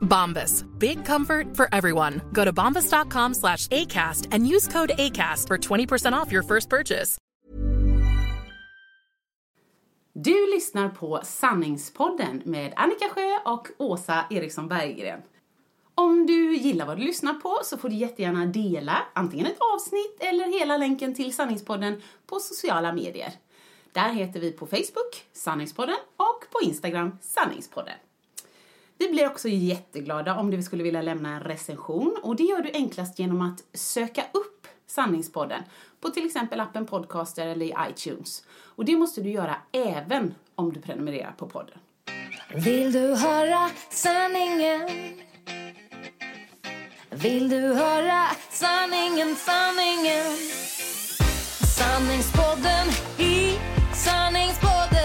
Bombas. Big comfort for everyone. Go to bombas.com slash ACAST and use code ACAST for 20% off your first purchase. Du lyssnar på Sanningspodden med Annika Sjö och Åsa Eriksson Berggren. Om du gillar vad du lyssnar på så får du jättegärna dela antingen ett avsnitt eller hela länken till Sanningspodden på sociala medier. Där heter vi på Facebook Sanningspodden och på Instagram Sanningspodden. Vi blir också jätteglada om du skulle vilja lämna en recension och det gör du enklast genom att söka upp Sanningspodden på till exempel appen Podcaster eller i iTunes. Och det måste du göra även om du prenumererar på podden. Vill du höra sanningen? Vill du höra sanningen, sanningen? Sanningspodden i sanningspodden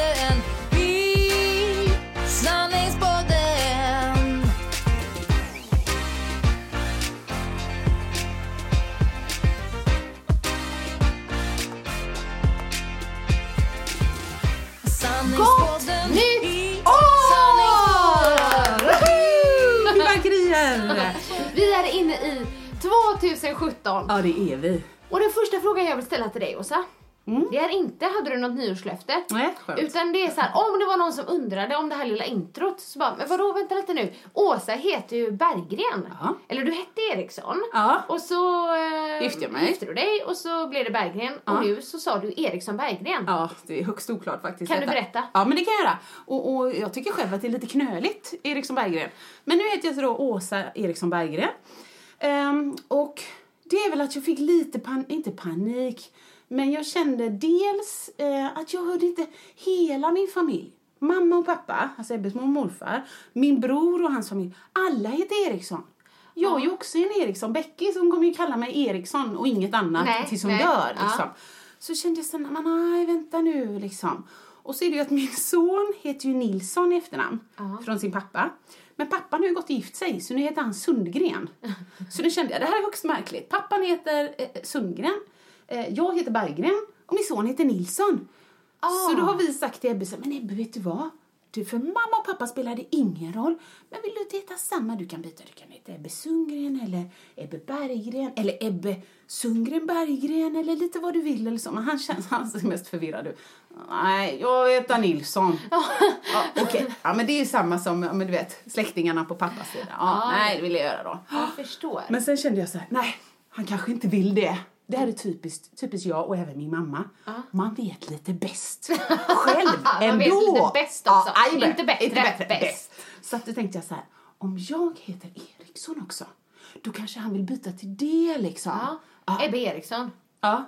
2017. Ja, det är vi. Och den första frågan jag vill ställa till dig, Åsa. Det är inte, hade du något nyårslöfte? Nej, skönt. Utan det är så här, om det var någon som undrade om det här lilla introt, så bara, men vadå, vänta lite nu. Åsa heter ju Berggren. Ja. Eller du hette Eriksson. Ja. Och så eh, Gifte jag mig. gifte du dig och så blev det Berggren. Ja. Och nu så sa du Eriksson Berggren. Ja, det är högst oklart faktiskt. Kan du detta. berätta? Ja, men det kan jag göra. Och, och jag tycker själv att det är lite knöligt, Eriksson Berggren. Men nu heter jag då Åsa Eriksson Berggren. Ehm, och det är väl att jag fick lite pan inte panik, men jag kände dels eh, att jag hörde inte hela min familj. Mamma och pappa, alltså Ebbes mormor och morfar, min bror och hans familj. Alla heter Eriksson. Jag är ju också en Eriksson. Becky som kommer ju kalla mig Eriksson och inget annat Nej, tills hon nej, dör. ja. Liksom. Så kände jag här, men nej vänta nu liksom. Och så är det ju att min son heter ju Nilsson i efternamn från sin pappa. Men pappan har ju gått och gift sig så nu heter han Sundgren. så då kände jag, det här är högst märkligt. Pappan heter eh, Sundgren, eh, jag heter Berggren och min son heter Nilsson. Så då har vi sagt till Ebbe, så men Ebbe vet du vad? Du, för mamma och pappa spelar det ingen roll. Men vill du inte heta samma? Du kan byta. Du kan heta Ebbe Sundgren eller Ebbe Berggren eller Ebbe Sundgren Berggren eller lite vad du vill eller så. Men han känns, han ser mest förvirrad ut. Nej, jag heter Nilsson. ja, Okej, ja men det är ju samma som, ja, men du vet, släktingarna på pappas sida. Ja, nej, det vill jag göra då. Jag förstår. Men sen kände jag så här, nej, han kanske inte vill det. Det här är typiskt, typiskt jag och även min mamma. Man vet lite bäst själv Man ändå. vet lite bäst också. jajamän. Inte bättre, inte bättre, bäst. bäst. Så att då tänkte jag så här, om jag heter Eriksson också, då kanske han vill byta till det liksom. Ja. Ja. Ebbe Eriksson.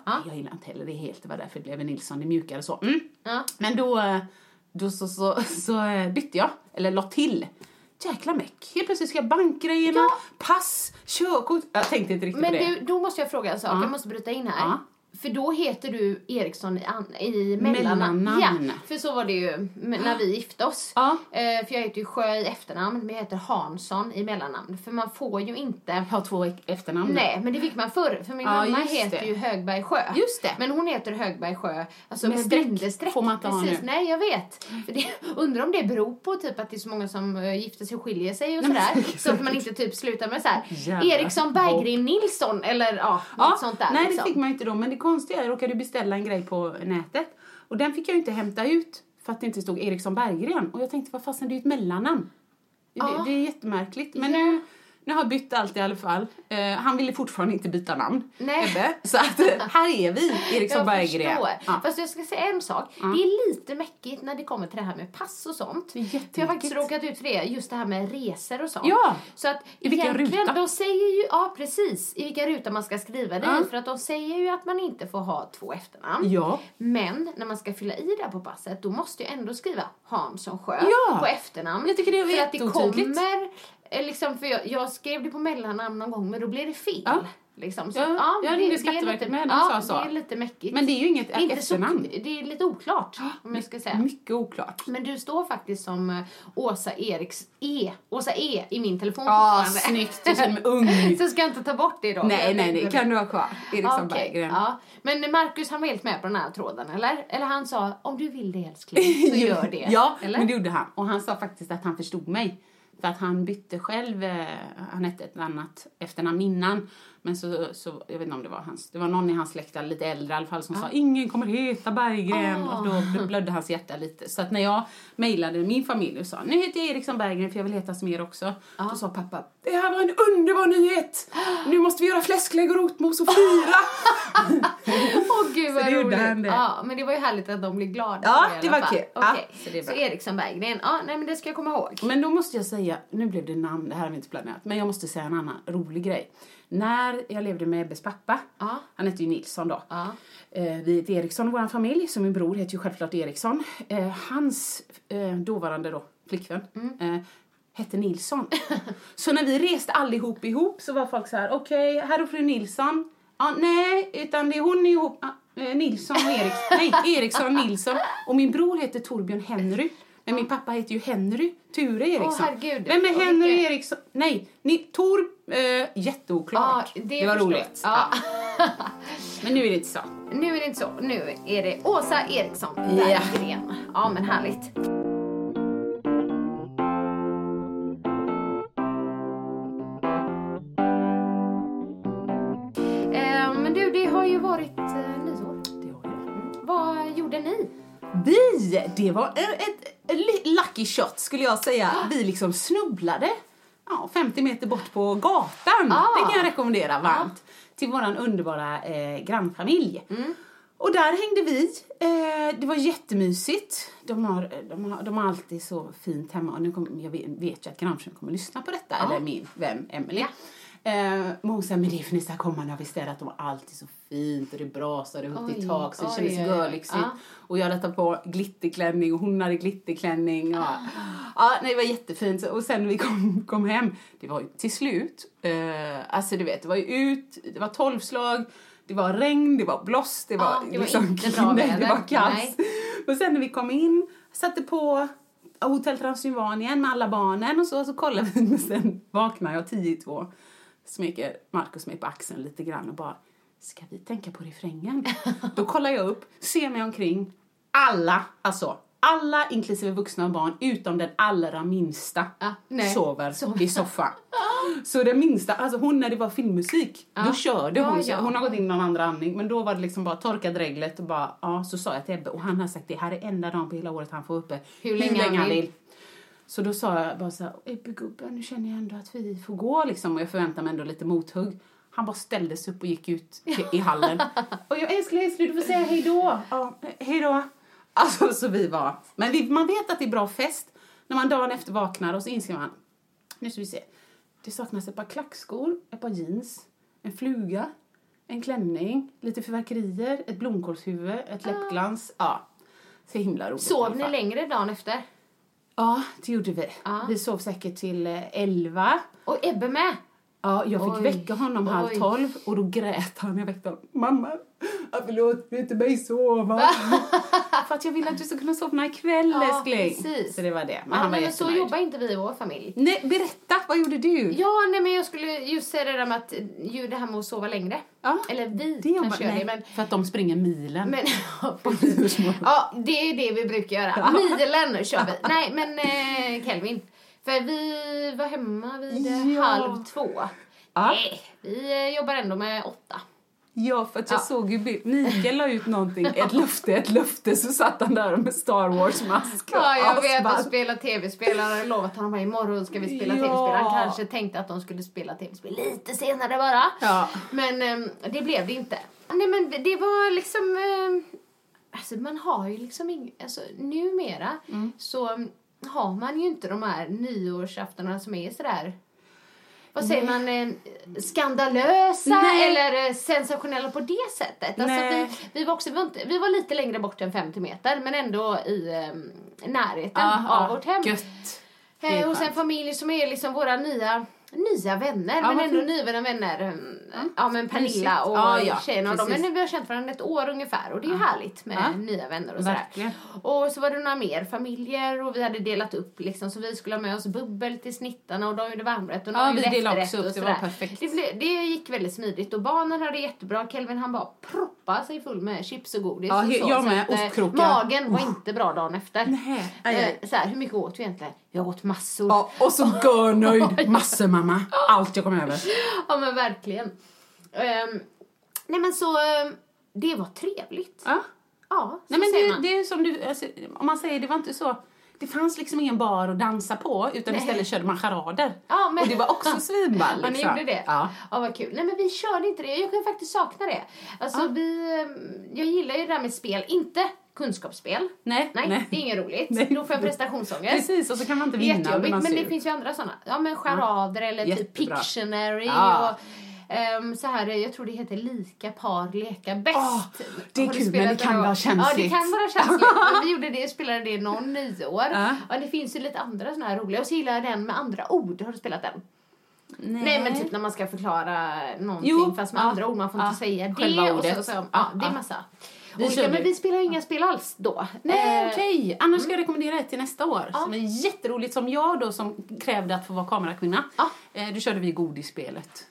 Ja, jag gillar inte heller det helt. Det var därför det blev en Nilsson, det är mjukare så. Mm. Ja. Men då, då så, så, så eh, bytte jag, eller la till. Jäkla meck. Helt plötsligt ska jag bankgrejerna, pass, körkort. Jag tänkte inte riktigt Men på det. du, då måste jag fråga en sak. Ja. Jag måste bryta in här. För då heter du Eriksson i, an, i mellannamn. Mellannamn. Ja, för så var det ju när vi gifte oss. Ja. Eh, för jag heter ju Sjö i efternamn, men jag heter Hansson i mellannamn. För man får ju inte... Jag har två efternamn. Nej, men det fick man förr. För min Ja, mamma heter det. ju Högberg Sjö. Just det. Men hon heter Högberg Sjö, alltså Med med, streck bindestreck. får man inte ha nu. nej jag vet. För det, undrar om det beror på typ att det är så många som uh, gifter sig och skiljer sig och Nej, sådär. Så att man inte typ slutar med så här. Eriksson Berggren Nilsson eller ja, något sånt där. nej liksom. det fick man inte då. Men det konstiga jag råkade beställa en grej på nätet. Och den fick jag inte hämta ut för att det inte stod Eriksson Berggren. Och jag tänkte, vad fasen, det är ju ett mellannamn. Ja. Det, det är jättemärkligt. Men Ja. nu, Nu har jag bytt allt i alla fall. Eh, han ville fortfarande inte byta namn, Nej. Ebbe. Så att, eh, här är vi, Eriksson Jag Berggren. förstår. Ja. Fast jag ska säga en sak. Det är lite mäckigt när det kommer till det här med pass och sånt. Det För jag har faktiskt råkat ut för det. Just det här med resor och sånt. Ja. Så att I vilken ruta? de säger ju, ja precis, i vilka ruta man ska skriva det Ja. För att de säger ju att man inte får ha två efternamn. Ja. Men när man ska fylla i det här på passet, då måste jag ändå skriva Hansson Sjö Ja. på efternamn. Jag tycker det är För att det kommer, liksom, för jag, jag skrev det på mellannamn någon gång, men då blev det fel. Ja. Liksom. Så, Ja, jag ringde Skatteverket med, de ja, sa så. det är lite mäckigt. Men det är ju inget det inte så, efternamn. det är lite oklart, om jag ska säga. Mycket oklart. Men du står faktiskt som eh, Åsa Eriks E. Åsa E i min telefon Ja, fortfarande. snyggt. Du mig ung. Så ska jag inte ta bort det då? Nej, nej, det kan du ha kvar. Eriksson Okej, Berggren. ja. Men Marcus han var helt med på den här tråden, eller? Eller han sa, om du vill det älskling, så gör det. ja, eller? men det gjorde han. Och han sa faktiskt att han förstod mig. För att han bytte själv, eh, han hette ett annat efternamn innan. Men så, så, jag vet inte om det var hans, det var någon i hans släkt, lite äldre i alla fall, som sa ingen kommer heta Berggren. Ah. Och då bl- blödde hans hjärta lite. Så att när jag mejlade min familj och sa nu heter jag Eriksson Berggren för jag vill heta som er också. Då sa pappa, det här var en underbar nyhet! Nu måste vi göra fläsklägg och rotmos och fira! Åh gud vad Så det gjorde roligt. han det. Ja, men det var ju härligt att de blev glada. Ja, det var kul. Okej, så det så. Eriksson Berggren, ja nej men det ska jag komma ihåg. Men då måste jag säga, nu blev det namn, det här har vi inte planerat, men jag måste säga en annan rolig grej. När jag levde med Ebbes pappa, Ja. han hette ju Nilsson då. Ja. Eh, vi heter Eriksson i vår familj, så min bror heter ju självklart Eriksson. Eh, hans eh, dåvarande då, flickvän eh, hette Nilsson. så när vi reste allihop ihop så var folk så här: okej, här är fru Nilsson. Ja, nej, utan det är hon ihop, ah, eh, Nilsson och Eriksson. nej, Eriksson och Nilsson. Och min bror heter Torbjörn Henry. Men min pappa heter ju Henry Ture Eriksson. herregud. Vem är Henry vilka- Eriksson? Nej, ni, Tor, eh, jätteoklart. Ja, det, var förstår jag. roligt. Ja. Men nu är det inte så. Nu är det inte så. Nu är det Åsa Eriksson Ja. Berggren. Ja, men härligt. Eh, men du, det har ju varit eh, nyår. Det har jag. Vad gjorde ni? Vi, det var ett, ett lucky shot skulle jag säga. Vi liksom snubblade ja, 50 meter bort på gatan. Ah. Det kan jag rekommendera varmt. Till våran underbara eh, grannfamilj. Och där hängde vi. Eh, det var jättemysigt. De har, de, har, de har alltid så fint hemma. Och nu kom, jag vet, vet ju att grannfrun kommer lyssna på detta. Eller min vän Emily. Eh, men hon sa, men det är för ni ska komma när vi städat. De har alltid så fint och det brasar upp Oj, till tak så det oj, kändes görlyxigt. Ja. Och jag hade tagit på glitterklänning och hon hade glitterklänning. Och, ja, nej, det var jättefint. Och sen när vi kom, kom hem, det var ju till slut, eh, alltså du vet, det var ju ut, det var tolvslag, det var regn, det var blåst, det var, liksom Ja, det var inte bra nej, det var kaos. Och sen när vi kom in, satte på Hotell Transylvanien med alla barnen och så, så kollade vi, men sen vaknade jag tio i två, smeker Markus mig på axeln lite grann och bara Ska vi tänka på refrängen? Då kollar jag upp, ser mig omkring. Alla, alltså alla inklusive vuxna och barn utom den allra minsta nej. sover Sover. i soffan. Så den minsta, alltså hon när det var filmmusik, då körde hon. ja. Hon har gått in i någon andra andning men då var det liksom bara torka dreglet och bara, ja så sa jag till Ebbe och han har sagt det här är enda dagen på hela året han får uppe Hur länge han vill. Så då sa jag bara så här, Ebbe gubben nu känner jag ändå att vi får gå liksom och jag förväntar mig ändå lite mothugg. Han bara ställde sig upp och gick ut i hallen. och jag älskling, älskling, du får säga hej då. Ja, hej då. Alltså så vi var, men vi, man vet att det är bra fest när man dagen efter vaknar och så inser man, nu ska vi se. Det saknas ett par klackskor, ett par jeans, en fluga, en klänning, lite fyrverkerier, ett blomkålshuvud, ett läppglans. Ja, så himla roligt. Sov ni längre dagen efter? Ja, det gjorde vi. Ja. Vi sov säkert till eh, elva. Och Ebbe med? Ja, jag fick Oj. väcka honom halv Oj. tolv och då grät han. Jag väckte honom. Mamma, låter du inte mig sova? Att jag vill att du ska kunna somna ikväll, Ja, älskling. precis. Så det var det. Men Ja, han var men så jobbar inte vi i vår familj. Nej, berätta, vad gjorde du? Ja, nej men jag skulle just säga det där med att ju det här med att sova längre. Ja, Eller vi det jobbar, kanske gör nej, det, men För att de springer milen. Men, ja, ja, det är det vi brukar göra. Milen kör vi. Nej, men eh, Kelvin. För vi var hemma vid Ja. halv två. Ja. Nej, vi eh, jobbar ändå med åtta. Ja, för att jag Ja. såg ju bild. Mikael la ut någonting, ett löfte, ett löfte, så satt han där med Star Wars-mask. och Ja, jag vet att spela tv-spel. Han hade lovat honom att imorgon ska vi spela Ja. tv-spel. Han kanske tänkte att de skulle spela tv-spel lite senare bara. Ja. Men ehm, det blev det inte. Nej men det, det var liksom... ehm, alltså man har ju liksom ing, alltså numera Mm. så har man ju inte de här nyårsaftonerna som är sådär vad säger man, eh, skandalösa Nej. eller eh, sensationella på det sättet. Alltså vi, vi, var också, vi, var lite längre bort än 50 meter men ändå i eh, närheten Aha, av vårt hem. Gött. Eh, hos en skönt. familj som är liksom våra nya, nya vänner. Ja, men ändå fint. nyvunna vänner. Mm, Ja men Pernilla och Ja, ja, tjejerna och de. Men vi har känt varandra ett år ungefär och det är ju härligt med Ja. nya vänner och sådär. Verkligen. Och så var det några mer familjer och vi hade delat upp liksom så vi skulle ha med oss bubbel till snittarna och de gjorde varmrätt och Ja, någon vi gjorde efterrätt och det sådär. Det, blev, det gick väldigt smidigt och barnen hade jättebra. Kelvin han bara proppa sig full med chips och godis. Ja, och så, jag så med. att, eh, Ostkrokar. Magen var inte bra dagen efter. Nej. Eh, Så här, hur mycket åt vi egentligen? Jag åt massor. Ja, och så görnöjd. Massor mamma. Allt jag kom över. Ja men verkligen. Ehm, nej men så, ehm, det var trevligt. Ja. Ja, Nej, men det, man. det är som du, alltså, om man säger, det var inte så. Det fanns liksom ingen bar att dansa på utan Nej. istället körde man charader. Ja, men- Och det var också svinball. Ja, ni liksom. gjorde det? Ja. ja, vad kul. Nej, men vi körde inte det. Jag kan faktiskt sakna det. Alltså, vi, ehm, jag gillar ju det där med spel. Inte kunskapsspel. Nej, Nej, nej. det är inget roligt. Nej. Då får jag prestationsångest. Precis, och så kan man inte vinna. och jättejobbigt, men det finns ju andra sådana. Ja, men charader eller typ Jättebra. Pictionary Ja. och ehm, så här, jag tror det heter lika par leka bäst. Åh, det är kul, men det kan vara gång? Ja, det känsligt. kan vara känsligt. vi gjorde det, spelade det någon nyår. Ja. Ja, det finns ju lite andra såna här roliga. Och så gillar jag den med andra ord. Har du spelat den? Nej, men typ när man ska förklara någonting Jo, fast med ja, andra ord. Man får ja, inte säga själva det. Och ordet. så, så, ja, Ja, det är ja. massa. Vi körde- men vi spelar inga spel alls då. Nej, Eh, okej. Annars ska jag rekommendera ett till nästa år. Ja. Som är jätteroligt. Som jag då som krävde att få vara kamerakvinna. Ja. Eh, då körde vi godisspelet.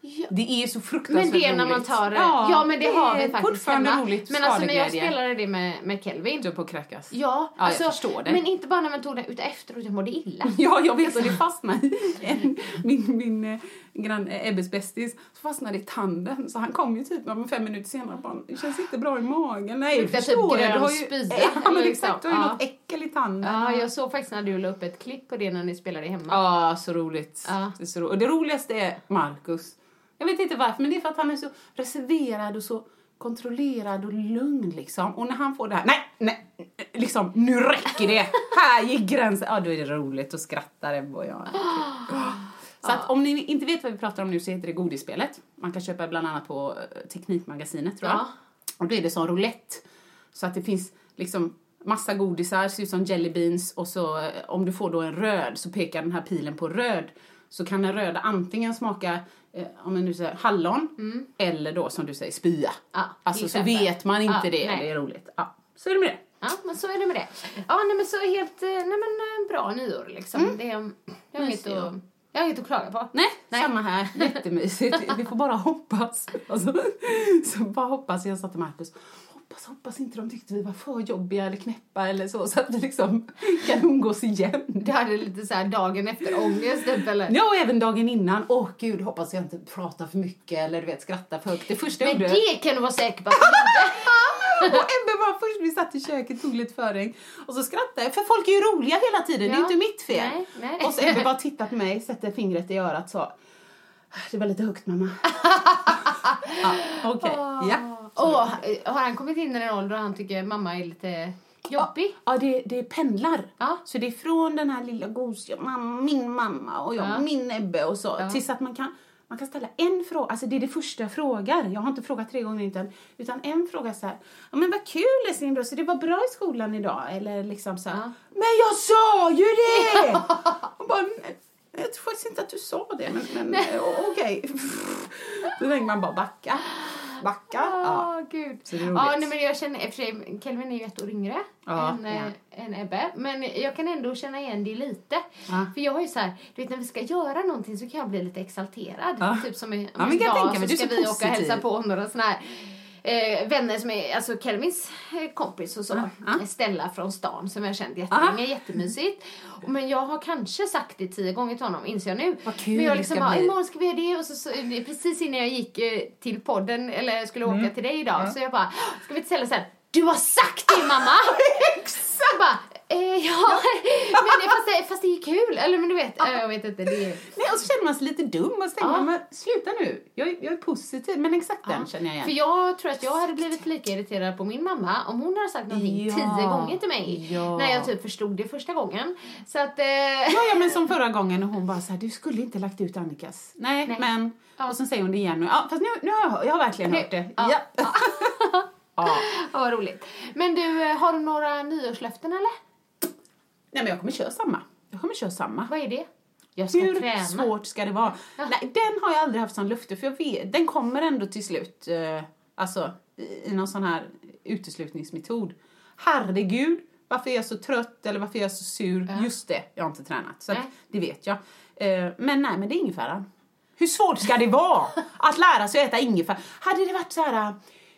Ja. Det är så fruktansvärt Men det är när man roligt. tar det. Ja, men det, har vi faktiskt fortfarande hemma. roligt. Men alltså när jag spelade det med, med Kelvin. Du på att kräkas. Ja, Ja, jag alltså, förstår det. Men inte bara när man tog det utan efteråt, jag mådde illa. Ja, jag vet och det fastnade i min, min eh, grann, eh, Ebbes bästis så fastnade i tanden. Så han kom ju typ fem minuter senare och bara, det känns inte bra i magen. Nej, typ förstår jag. grön Du har ju, spya, ja, men liksom. exakt, du har ju Ja. något äckel i tanden. Ja, jag såg faktiskt när du la upp ett klipp på det när ni spelade hemma. Ja, så roligt. Ja. Det är så ro- Och det roligaste är Marcus. Jag vet inte varför, men det är för att han är så reserverad och så kontrollerad och lugn liksom. Och när han får det här, nej, nej, liksom, nu räcker det! här gick gränsen. Ja, då är det roligt och skrattar Ebba och jag. Så att om ni inte vet vad vi pratar om nu så heter det Godisspelet. Man kan köpa bland annat på eh, Teknikmagasinet tror jag. Ja. Och då är det som roulette. Så att det finns liksom massa godisar, ser ut som jelly beans och så eh, om du får då en röd så pekar den här pilen på röd. Så kan den röda antingen smaka eh, om jag nu säger hallon eller då som du säger spya. Mm. Ja, alltså så vet man inte Ja, det, nej. det är roligt. Ja, så är det med det. Ja, men så är det med det. Ja, nej men så helt, nej men bra nyår liksom. Det, är- jag, att, jag har inget att klaga på. Nej, Nej. samma här. Jättemysigt. Vi får bara hoppas. Alltså, så bara hoppas. Jag sa till Marcus, hoppas, hoppas inte de tyckte vi var för jobbiga eller knäppa eller så, så att vi liksom kan umgås igen. Du hade lite så här dagen efter ångest typ, eller? Ja, och även dagen innan. Åh gud, hoppas jag inte pratar för mycket eller du vet skrattar för högt. Det första jag Men gjorde... det kan du vara säker på att. Och Ebbe var först, vi satt i köket, tog lite föring och så skrattade jag. För folk är ju roliga hela tiden, det är Ja. inte mitt fel. Nej, nej. Och så Ebbe bara tittar på mig, sätter fingret i örat så. Det var lite högt mamma. ja, Okej, ja. Åh, har han kommit in i en ålder och han tycker mamma är lite jobbig? Ja, det, det pendlar. Ja. Så det är från den här lilla gosiga mamma, min mamma och jag, Ja. min Ebbe och så. Ja. Tills att man kan, man kan ställa en fråga. Alltså det är det första jag frågar. Jag har inte frågat tre gånger utan, utan en fråga så här. Ja men vad kul älskling så det var bra i skolan idag? Eller liksom så här. Ja. Men jag sa ju det! och bara, "Nej, jag tror faktiskt inte att du sa det, men, men okej. Då tänker man bara backa, backa. Ja. Gud. Så det är roligt. Ja, nej, men jag känner, i och för sig, Kelvin är ju ett år yngre Ja, än, eh, än Ebbe. Men jag kan ändå känna igen det lite. Ja. För jag har ju så här, du vet när vi ska göra någonting så kan jag bli lite exalterad. Ja. Typ som i, Ja, men jag idag tänka så ska vi åka och hälsa positiv. på några såna här eh, vänner som är, alltså Kelvins eh, kompis och så. ja. Stella från stan som jag känt jättelänge, jättemysigt. Och- Men jag har kanske sagt det tio gånger till honom, inser jag nu. Vad kul Men jag liksom bara, imorgon ska vi göra det och så, så precis innan jag gick eh, till podden eller skulle åka till dig idag så jag bara, ska vi inte så här, du har sagt det mamma! Exakt! bara, eh, ja, men det, fast, det, fast det är kul, eller men du vet, eh, jag vet inte, det är... Nej, och så känner man sig lite dum och så tänker Ja. man, sluta nu. Jag, jag är positiv, men exakt den känner jag igen. För jag tror att jag hade blivit lika irriterad på min mamma om hon hade sagt någonting Ja. tio gånger till mig. Ja. När jag typ förstod det första gången. Så att... Eh, Ja, ja, men som förra gången när hon bara så här, du skulle inte lagt ut Annikas. Nej, Nej. men. Ja. Och sen säger hon det igen nu. Ja, fast nu, nu har jag, jag har verkligen Nu- hört det. ja. Ja. ja. ja, vad roligt. Men du, eh, har du några nyårslöften eller? Nej, men jag kommer köra samma. Jag kommer köra samma. Vad är det? Jag ska Hur träna. svårt ska det vara? Nej, den har jag aldrig haft som löfte för jag vet, den kommer ändå till slut, eh, alltså i, någon sån här uteslutningsmetod. Herregud, varför är jag så trött eller varför är jag så sur? Just det, jag har inte tränat. Så att, det vet jag. Eh, men nej, men det är ingefäran. Hur svårt ska det vara att lära sig att äta ingefära? Hade det varit så här,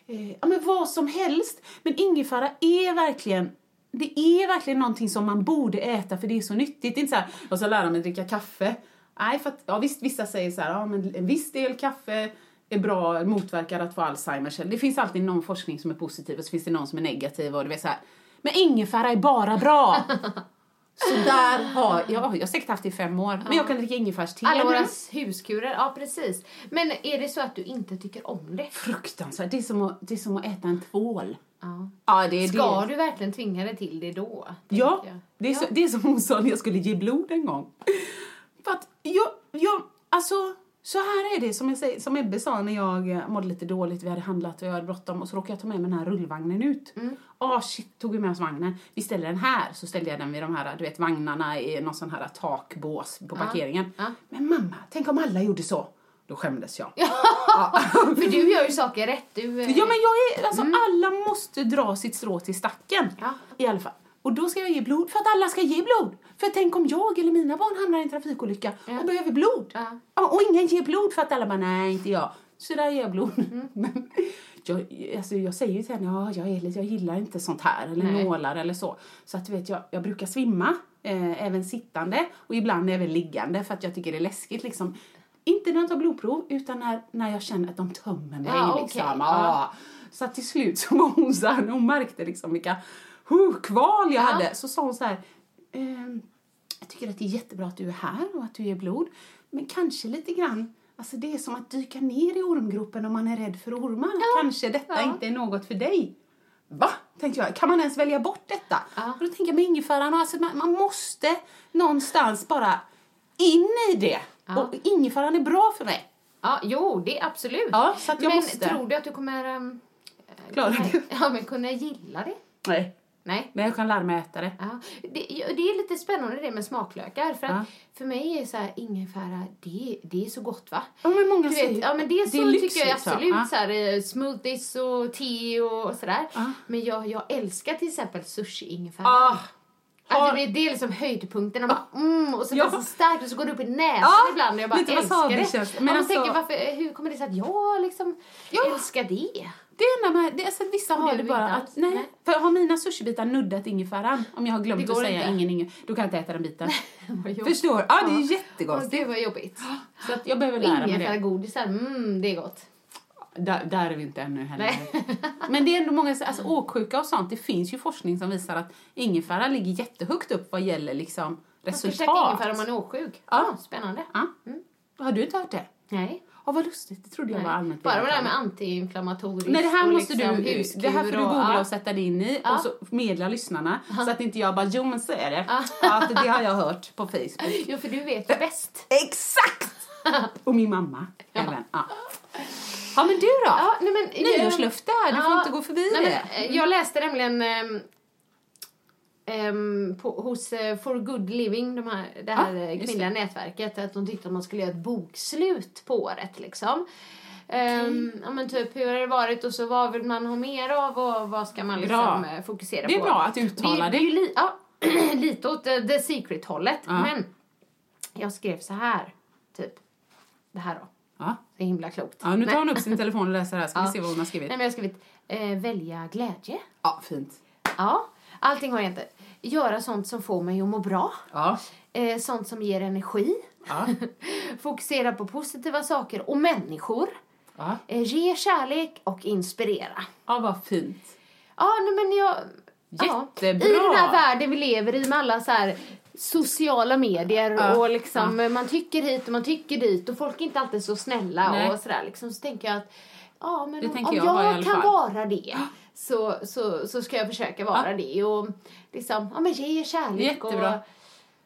eh, ja men vad som helst. Men ingefära är verkligen det är verkligen någonting som man borde äta för det är så nyttigt. Det är inte så här, jag ska lära mig att dricka kaffe. Nej, för att, ja, visst, vissa säger så här, ja, men en viss del kaffe är bra, motverkar att få Alzheimers. Det finns alltid någon forskning som är positiv och så finns det någon som är negativ och du vet så här. Men ingefära är bara bra! Så där har jag, jag har säkert haft det i fem år, men jag kan dricka ingefärste Alla våra huskurer, ja precis. Men är det så att du inte tycker om det? Fruktansvärt, det är som att, det är som att äta en tvål. Ja. Ja, det är Ska det. du verkligen tvinga dig till det då? Ja, jag. det är, så, det är som hon sa när jag skulle ge blod en gång. För att jag, jag, alltså så här är det som, jag säger, som Ebbe sa när jag eh, mådde lite dåligt, vi hade handlat och jag hade bråttom och så råkade jag ta med mig den här rullvagnen ut. Mm. Ah shit, tog vi med oss vagnen. Vi ställde den här, så ställde jag den vid de här, du vet vagnarna i någon sån här takbås på parkeringen. ja. Men mamma, tänk om alla gjorde så. Då skämdes jag. För du gör ju saker rätt. Du, eh, Ja men jag är, alltså alla måste dra sitt strå till stacken. Ja. I alla fall. Och då ska jag ge blod för att alla ska ge blod. För tänk om jag eller mina barn hamnar i en trafikolycka och behöver blod. Ja. Ja, och ingen ger blod för att alla bara, nej inte jag. Så där ger jag blod. Mm. Men jag, alltså, jag säger ju till henne, ja, jag, är jag gillar inte sånt här eller Nej. nålar eller så. Så att du vet, jag, jag brukar svimma, eh, även sittande och ibland även liggande för att jag tycker det är läskigt liksom. Inte när de tar blodprov utan när, när jag känner att de tömmer mig. Ja, liksom. Ja. Ja. Så att till slut så var hon så här, hon märkte liksom vilka huh, kval jag Ja. hade, så sa hon så här, ehm, jag tycker att det är jättebra att du är här och att du ger blod, men kanske lite grann Alltså det är som att dyka ner i ormgropen om man är rädd för ormar. Kanske detta Ja. inte är något för dig. Va? Tänkte jag. Kan man ens välja bort detta? Ja. Och då tänker jag med ingefäran, alltså man, man måste någonstans bara in i det. Ja. Och ingefäran är bra för mig. Ja, jo, det är absolut. Ja, så att jag men måste. tror du att du kommer... Um, Klara det? Ja, men kunna gilla det? Nej. Nej. Men jag kan lära mig att äta det. Ja, det, det är lite spännande det med smaklökar. För, att Ja. för mig är så här, ingefära, det, det är så gott va? Ja, men många säger vet, ja men det, det är så lyx, tycker jag liksom. absolut. Ja. Så här, eh, smoothies och te och sådär. Ja. Men jag, jag älskar till exempel sushi-ingefära. Ah, Alltså, det, det är liksom höjdpunkten. Och, bara, mm, och så Ja. så starkt och så går det upp i näsan Ja, ibland. Och jag bara lite älskar det. det. Men Men man alltså- tänker, varför, hur kommer det sig att jag liksom Ja. älskar det? Det är när man, det, alltså, vissa har det bara att, nej. Nej. För har mina sushibitar nuddat ingefäran, om jag har Det glömt att säga inte. ingen ingefära, då kan jag inte äta den biten. Förstår? Ja, det är jättegott. gud vad jobbigt. Så att jag behöver lära mig det. godisar, mm, det är gott. Där, där är vi inte ännu heller. Nej. Men det är ändå många, alltså åksjuka och sånt, det finns ju forskning som visar att ingefära ligger jättehögt upp vad gäller liksom Man ska käka resultat. ingefära om man är åksjuk. Ja. Ja. Spännande. Ja. Har du inte hört det? Nej. Ja, vad lustigt. Det trodde jag var allmänt Bara det där vedertaget. med antiinflammatoriskt Nej, det här och måste liksom du, det här får du googla ja. och sätta dig in i Ja. och så medla lyssnarna så att inte jag bara, jo men så är det. Ja. Ja, för det har jag hört på Facebook. Jo, för du vet ju bäst. Exakt! Och min mamma även. Ja. ja, men du då? Ja, nej, men, Nyårslöfte här, du får inte gå förbi nej, det. Men, eh, jag läste nämligen ehm, på, hos eh, For Good Living, de här, det här just kvinnliga nätverket, att de tyckte att man skulle göra ett bokslut på året. Liksom. Ehm, ja, men typ, hur har det varit och så vad vill man ha mer av och vad ska man liksom Bra. eh, fokusera Det är på? bra att uttala det. det. är ju li- ja, lite åt eh, the secret-hållet. Ja. Men jag skrev så här, typ, det här då. Ja. Så himla klokt. ja, nu tar hon upp sin telefon och läser här. Ska Ja. vi se vad hon har skrivit. Nej, men jag har skrivit eh, välja glädje. Ja, fint. Ja, allting har jag inte. Göra sånt som får mig att må bra. Ja. Eh, sånt som ger energi. Ja. Fokusera på positiva saker och människor. Ja. Eh, ge kärlek och inspirera. ja, vad fint. Ja, nej, men jag... Ja, Jättebra. I den här världen vi lever i med alla så här sociala medier Ja, och liksom man tycker hit och man tycker dit och folk är inte alltid så snälla Nej. och sådär liksom så tänker jag att ja men om, om jag jag, kan vara det så, så, så ska jag försöka vara det och liksom ja men ge kärlek Jättebra. och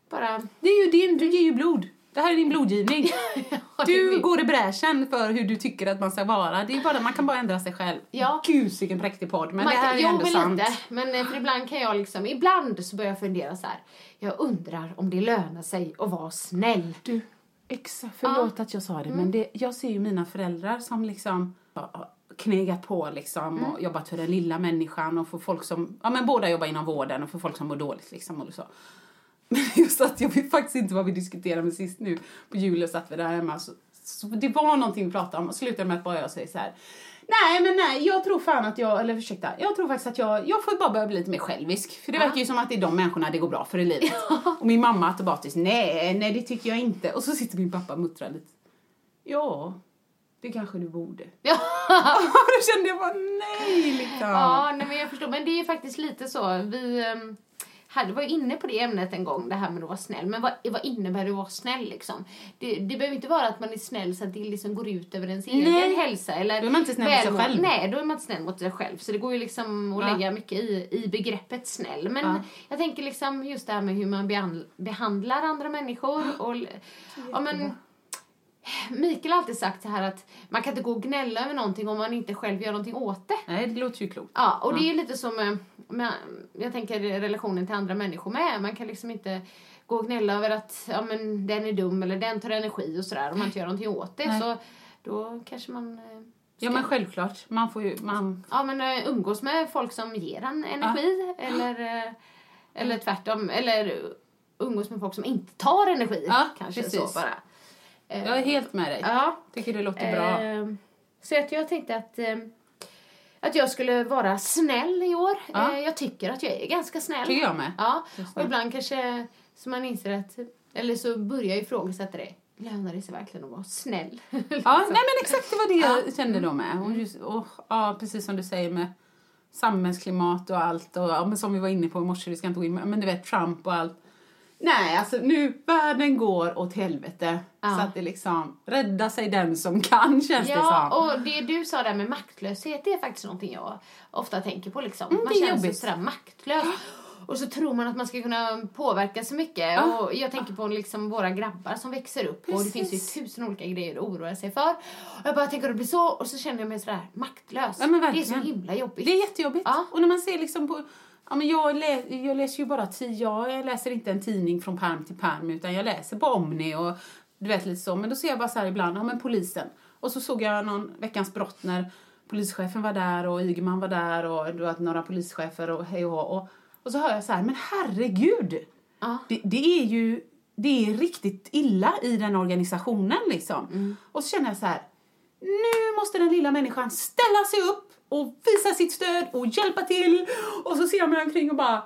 bara Det är ju din, du ger ju blod. Det här är din blodgivning. Du går i bräschen för hur du tycker att man ska vara. Det är bara, man kan bara ändra sig själv. Ja. Gud vilken präktig podd. Men Man det här kan- är jo, ändå sant. Lite, men eh, för ibland kan jag liksom, ibland så börjar jag fundera så här. Jag undrar om det lönar sig att vara snäll. Du, exakt. Förlåt att jag sa det, men det, jag ser ju mina föräldrar som liksom knegat på liksom och jobbat för den lilla människan och för folk som, ja men båda jobbar inom vården och för folk som mår dåligt liksom och så. Men just att jag vet faktiskt inte vad vi diskuterade med sist nu på julen satt vi där hemma så, så det var någonting vi pratade om och slutade med att bara jag säger så här. Nej men nej, jag tror fan att jag, eller ursäkta, jag tror faktiskt att jag, jag får bara börja bli lite mer självisk. För det verkar ju som att det är de människorna det går bra för i livet. Och min mamma automatiskt, nej, nej det tycker jag inte. Och så sitter min pappa och muttrar lite. Ja, det kanske du borde. Ja. Då kände jag bara nej liksom. Ja, nej, men jag förstår. Men det är ju faktiskt lite så. Vi um, hade, var inne på det ämnet en gång, det här med att vara snäll. Men vad, vad innebär det att vara snäll liksom? Det, det behöver inte vara att man är snäll så att det liksom går ut över ens egen Nej. hälsa. Eller Då är man inte snäll mot sig själv. Nej, då är man inte snäll mot sig själv. Så det går ju liksom att Ja. lägga mycket i, i begreppet snäll. Men Ja. jag tänker liksom just det här med hur man behandl- behandlar andra människor. Och, ja, men, Mikael har alltid sagt så här att man kan inte gå och gnälla över någonting om man inte själv gör någonting åt det. Nej, det låter ju klokt. Ja, och det är lite som med, jag tänker relationen till andra människor med. Man kan liksom inte gå och gnälla över att ja, men den är dum eller den tar energi och sådär om man inte gör någonting åt det. Nej. Så då kanske man eh, Ja men självklart, man får ju, man, ja, men, eh, umgås med folk som ger en energi eller, eh, eller tvärtom. Eller umgås med folk som inte tar energi. Ja, kanske precis. så bara. Eh, jag är helt med dig. Ja. Tycker det låter bra. Eh, så att jag tänkte att, eh, att jag skulle vara snäll i år. Ja. Jag tycker att jag är ganska snäll. Tycker jag med. Ja, och ibland kanske så man inser att, eller så börjar jag ifrågasätta det. Lönar det sig verkligen att vara snäll? Ja, nej men exakt det var det jag Ja. kände då med. Och just, och, ja, precis som du säger med samhällsklimat och allt och ja, men som vi var inne på i morse, vi ska inte gå in men du vet Trump och allt. Nej, alltså nu, världen går åt helvete. Ja. Så att det liksom, rädda sig den som kan känns det Ja, som. och det du sa där med maktlöshet, det är faktiskt någonting jag ofta tänker på. Liksom. Mm, man det känner sig sådär maktlös. Och så tror man att man ska kunna påverka så mycket. Ja. Och jag tänker på liksom våra grabbar som växer upp. Och det finns Precis. ju tusen olika grejer att oroa sig för. Och jag bara tänker att det blir så. Och så känner jag mig sådär maktlös. Ja, det är så himla jobbigt. Det är jättejobbigt. Ja. Och när man ser liksom på... Ja, men jag, lä, jag läser ju bara jag läser inte en tidning från perm till perm utan jag läser på Omni och du vet lite så. Men då ser jag bara så ibland, ja men polisen. Och så såg jag någon Veckans brott när polischefen var där och Ygeman var där och du vet några polischefer och hej och och Och så hör jag så här, men herregud! Ja. Det, det är ju det är riktigt illa i den organisationen liksom. Mm. Och så känner jag så här, nu måste den lilla människan ställa sig upp och visa sitt stöd och hjälpa till. Och så ser mig omkring och bara,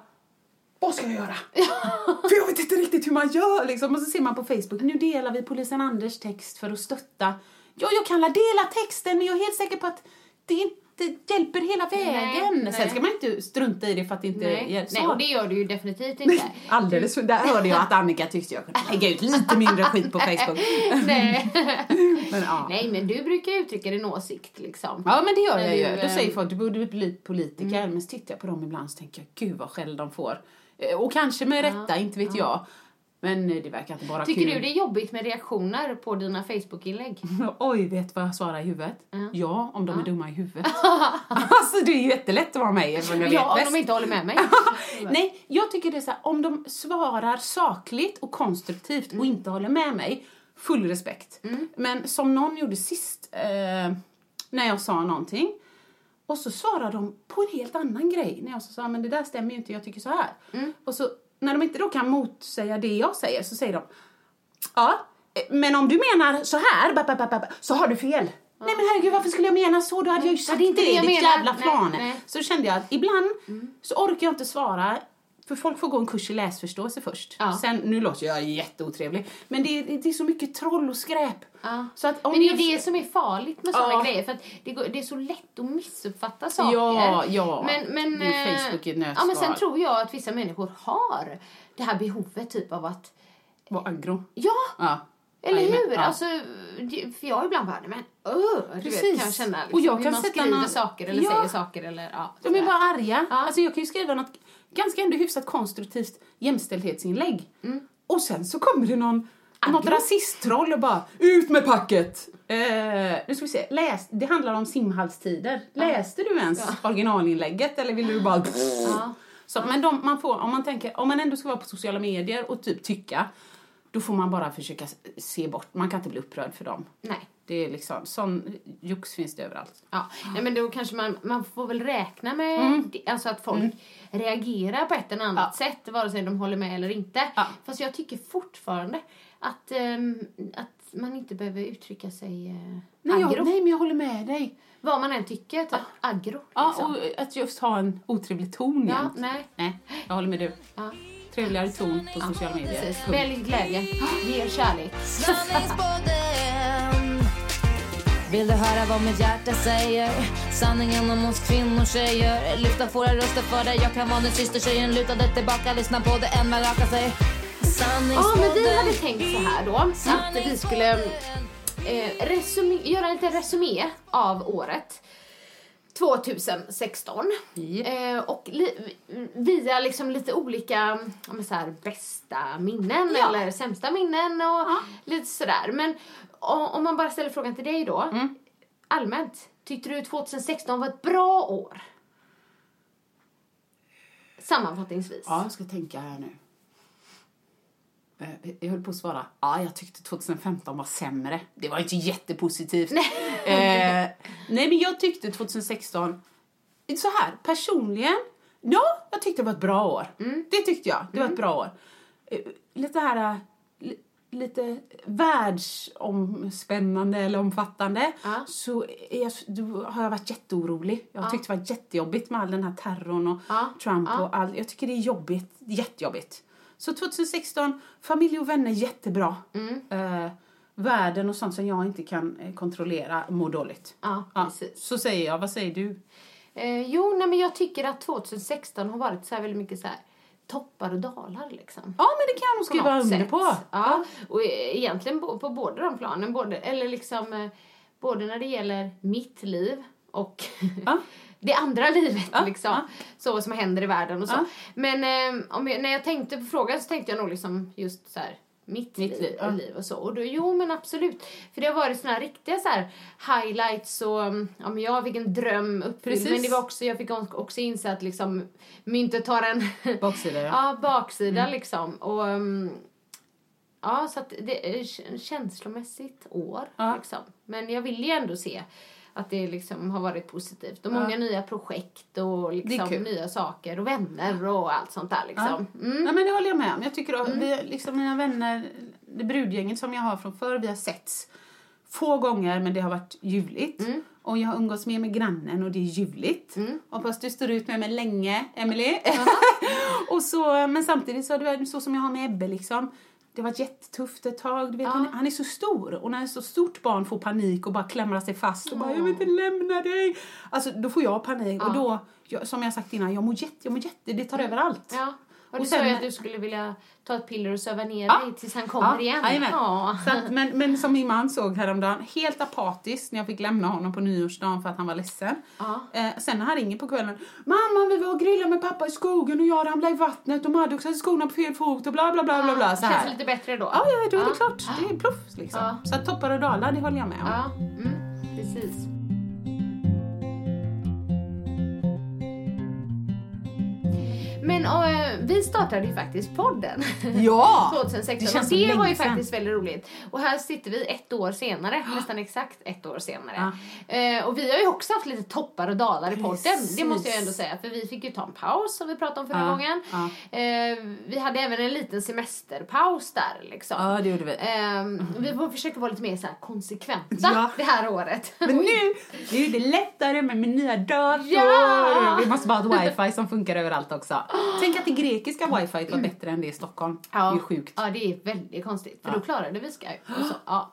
vad ska jag göra? för jag vet inte riktigt hur man gör liksom. Och så ser man på Facebook, nu delar vi polisen Anders text för att stötta. Ja, jag kan la dela texten men jag är helt säker på att det inte hjälper hela vägen. nej. Sen ska man inte strunta i det för att det inte Nej. hjälper. Nej, och det gör du ju definitivt inte. Alldeles för, där hörde jag att Annika tyckte jag kunde lägga ut lite mindre skit på Facebook. Nej. Men, ja. Nej, men du brukar uttrycka din åsikt liksom. Ja men det gör Men jag ju. Då säger folk du borde bli politiker. Men så tittar jag på dem ibland så tänker jag gud vad skäll de får. Eh, Och kanske med rätta, inte vet jag. Men eh, det verkar inte bara Tycker kul. du det är jobbigt med reaktioner på dina Facebook-inlägg? Oj, vet vad jag svarar i huvudet? Ja. Ja, om de är dumma i huvudet. alltså det är ju jättelätt att vara med eftersom jag vet Ja, om bäst. de inte håller med mig. Nej, jag tycker det är så här, om de svarar sakligt och konstruktivt och inte håller med mig, full respekt. Men som någon gjorde sist, eh, när jag sa någonting, och så svarar de på en helt annan grej. När jag sa, men det där stämmer ju inte, jag tycker så här. Och så, när de inte då kan motsäga det jag säger så säger de, ja, Men om du menar så här, ba, ba, ba, så har du fel. Nej men herregud varför skulle jag mena så? Då hade jag ju sagt det är inte det jag ditt menar. jävla. Mm. Så kände jag att ibland så orkar jag inte svara för folk får gå en kurs i läsförståelse först. Ja. Sen, nu låter jag jätteotrevlig, men det är, det är så mycket troll och skräp. Ja. Så att om Men det är jag- ju det som är farligt med sådana Ja. grejer. För det, går, det är så lätt att missuppfatta saker. Ja, ja. Men, men, Det är eh, Facebook i ett Ja, men sen tror jag att vissa människor har det här behovet typ av att Var aggro. Ja, Ja. eller Jajamän, hur? ja. Alltså, för jag ibland bara, men öh, vet, Precis. kan jag känna liksom, Och jag hur man skriver någon- saker eller Ja. säger saker eller ja. De är bara arga. Ja. Alltså jag kan ju skriva något ganska ändå hyfsat konstruktivt jämställdhetsinlägg. Mm. Och sen så kommer det någon, något rasisttroll och bara ut med packet! Eh, nu ska vi se, Läs, det handlar om simhallstider. Läste du ens originalinlägget eller vill du bara... Ja. Så, men de, man får, om man tänker, om man ändå ska vara på sociala medier och typ tycka, då får man bara försöka se bort, man kan inte bli upprörd för dem. Nej. Det är liksom, sån jox finns det överallt. Ja, nej, men då kanske man, man får väl räkna med Mm. det, alltså att folk reagerar på ett eller annat sätt, vare sig de håller med eller inte. Ja. Fast jag tycker fortfarande att, ehm, att man inte behöver uttrycka sig uh, Nej, aggro. jag, nej men jag håller med dig. Vad man än tycker, typ aggro. Ja, liksom. och att just ha en otrevlig ton ja, nej. Nej, jag håller med du. Ja. Trevligare ton på sociala medier. Precis. Välj glädje, ge kärlek. Vill du höra vad mitt hjärta säger? Sanningen om oss kvinnor tjejer Lyfta våra röster för dig Jag kan vara din systertjejen Lutade tillbaka, lyssna på det än man rakar sig Ja, Sanningspodden men vi hade tänkt så här då, att vi skulle eh, resumé, göra en liten resumé av året 2016. Japp. Eh, och li, via liksom lite olika så här, bästa minnen Ja. eller sämsta minnen och Ja. lite sådär. Men o- om man bara ställer frågan till dig då. Mm. Allmänt, tyckte du 2016 var ett bra år? Sammanfattningsvis. Ja, jag ska tänka här nu. Eh, Jag höll på att svara, ja jag tyckte 2015 var sämre. Det var inte jättepositivt. Nej, eh, nej men jag tyckte 2016, så här personligen, ja jag tyckte det var ett bra år. Det tyckte jag, det var ett bra år. Eh, Lite här, eh, li- lite världsomspännande eller omfattande Ja. så jag, då har jag varit jätteorolig. Jag tyckte det var jättejobbigt med all den här terrorn och Ja. Trump och allt. Jag tycker det är jobbigt, jättejobbigt. Så 2016, familj och vänner jättebra. Mm. Eh, världen och sånt som jag inte kan eh, kontrollera mår dåligt. Ja, precis. Så säger jag, vad säger du? Eh, jo, nej, men jag tycker att 2016 har varit så här väldigt mycket så här toppar och dalar liksom. Ja men det kan jag nog skriva under på. Ja, och e- egentligen på, på båda de planen. Både, eller liksom, eh, både när det gäller mitt liv och Ja. det andra livet. Ja, liksom. ja. Så som händer i världen och så. Ja. Men eh, om jag, när jag tänkte på frågan så tänkte jag nog liksom just så här mitt, Mitt liv, ja. liv och så. Och då, jo men absolut. För det har varit såna här riktiga så här highlights och mm, ja men jag fick en dröm uppfylld. Men det var också, jag fick också inse att liksom myntet har en Baksida ja. Baksida liksom. Och, um, ja, så att det är känslomässigt år. Liksom. Men jag vill ju ändå se att det liksom har varit positivt. Och många nya projekt och liksom nya saker och vänner och allt sånt där liksom. Mm. Nej, men det håller jag med om. Jag tycker att vi, liksom mina vänner, det brudgänget som jag har från förr, vi har setts få gånger men det har varit ljuvligt. Mm. Och jag har umgåtts mer med grannen och det är ljuvligt. Hoppas du står ut med mig länge, Emily. och så, men samtidigt så har det så som jag har med Ebbe liksom. Det har varit jättetufft ett tag. Du vet, han, han är så stor och när ett så stort barn får panik och bara klämmer sig fast och bara jag vill inte lämna dig. Alltså då får jag panik och då, jag, som jag sagt innan, jag mår jätte, jag mår jätte, det tar över allt. Ja. Och, Och du sa ju att du skulle vilja ta ett piller och söva ner Ja. dig tills han kommer igen. jajamän. Ja. Så att, men, men som min man såg häromdagen, helt apatisk när jag fick lämna honom på nyårsdagen för att han var ledsen. Ja. Eh, sen när han ringer på kvällen, mamma vi var och grillade med pappa i skogen och jag ramlade i vattnet och Maddox hade skorna på fel fot och bla bla bla bla bla. Så Känns här. det lite bättre då? Ja, ja, då är det Ja. klart. Det är pluff liksom. Ja. Så att toppar och dalar, det håller jag med om. Ja, mm, precis. Men eh, vi startade ju faktiskt podden. Ja! 2016 Det det var ju faktiskt väldigt roligt. Och här sitter vi ett år senare, nästan exakt ett år senare. Eh, och vi har ju också haft lite toppar och dalar i podden, det måste jag ändå säga. För vi fick ju ta en paus som vi pratade om förra Ja, gången. ja. Eh, vi hade även en liten semesterpaus där liksom. Ja, det gjorde vi. Ehm, vi får försöka vara lite mer så här konsekventa Ja. det här året. Men nu nu är det lättare med min nya dator. Ja! Vi måste bara ha ett wifi som funkar överallt också. Tänk att det grekiska wifi var bättre än det i Stockholm. Det är sjukt. Ja, det är väldigt konstigt. För då klarade vi Skype. Så, ja.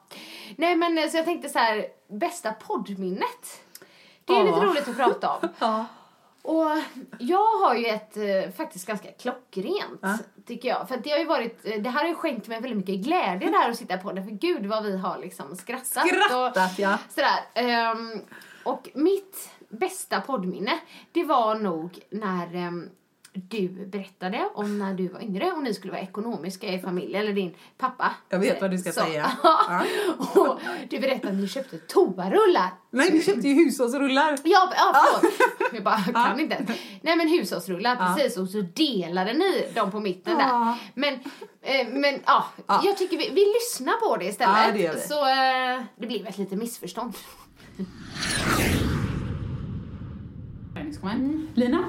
Nej, men eh, så jag tänkte så här, bästa poddminnet. Det är Ja. lite roligt att prata om. Ja. Och jag har ju ett eh, faktiskt ganska klockrent, tycker jag. För det har ju varit, eh, det här har ju skänkt mig väldigt mycket glädje det här att sitta på det. För gud vad vi har liksom skrattat. Skrattat, och ja. Sådär. Ehm, och mitt bästa poddminne, det var nog när ehm, du berättade om när du var yngre och ni skulle vara ekonomiska i familjen, eller din pappa. Jag vet vad du ska Så- säga. Ja. och du berättade att ni köpte toarullar. Nej, vi köpte ju hushållsrullar. Ja, ja förlåt. Jag bara kan inte. Nej men hushållsrullar, precis. Och så delade ni dem på mitten där. Men, eh, men ja, Ja. jag tycker vi, vi lyssnar på det istället. Ja, det gör vi. Så eh, det blev ett litet missförstånd. Mm. Lina?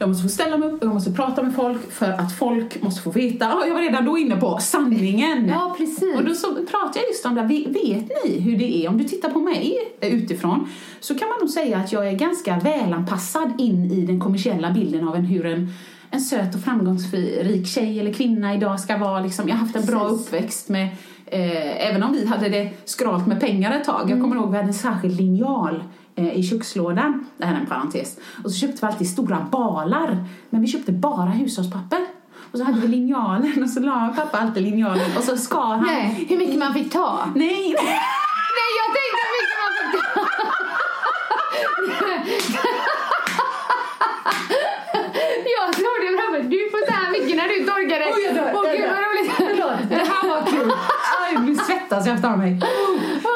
Jag måste få ställa mig upp och jag måste prata med folk för att folk måste få veta. Ja, jag var redan då inne på sanningen. Ja, precis. Och då så pratar jag just om det. Vet ni hur det är? Om du tittar på mig eh, utifrån så kan man nog säga att jag är ganska välanpassad in i den kommersiella bilden av en, hur en, en söt och framgångsrik tjej eller kvinna idag ska vara. Liksom, jag har haft en bra uppväxt med Eh, även om vi hade det skralt med pengar ett tag. Jag kommer ihåg vi hade en särskild linjal i kökslådan. Det här är en parentes. Och så köpte vi alltid stora balar. Men vi köpte bara hushållspapper. Och så hade vi linjalen och så la pappa alltid linjalen och så skar han. Nej, hur mycket man fick ta. Nej, nej. Nej, jag tänkte hur mycket man fick ta. jag trodde framför du får så här mycket när du torkade. Oj, jag dör, Åh jag gud dör. vad roligt. Det här var kul. Aj, nu svettas jag efter mig.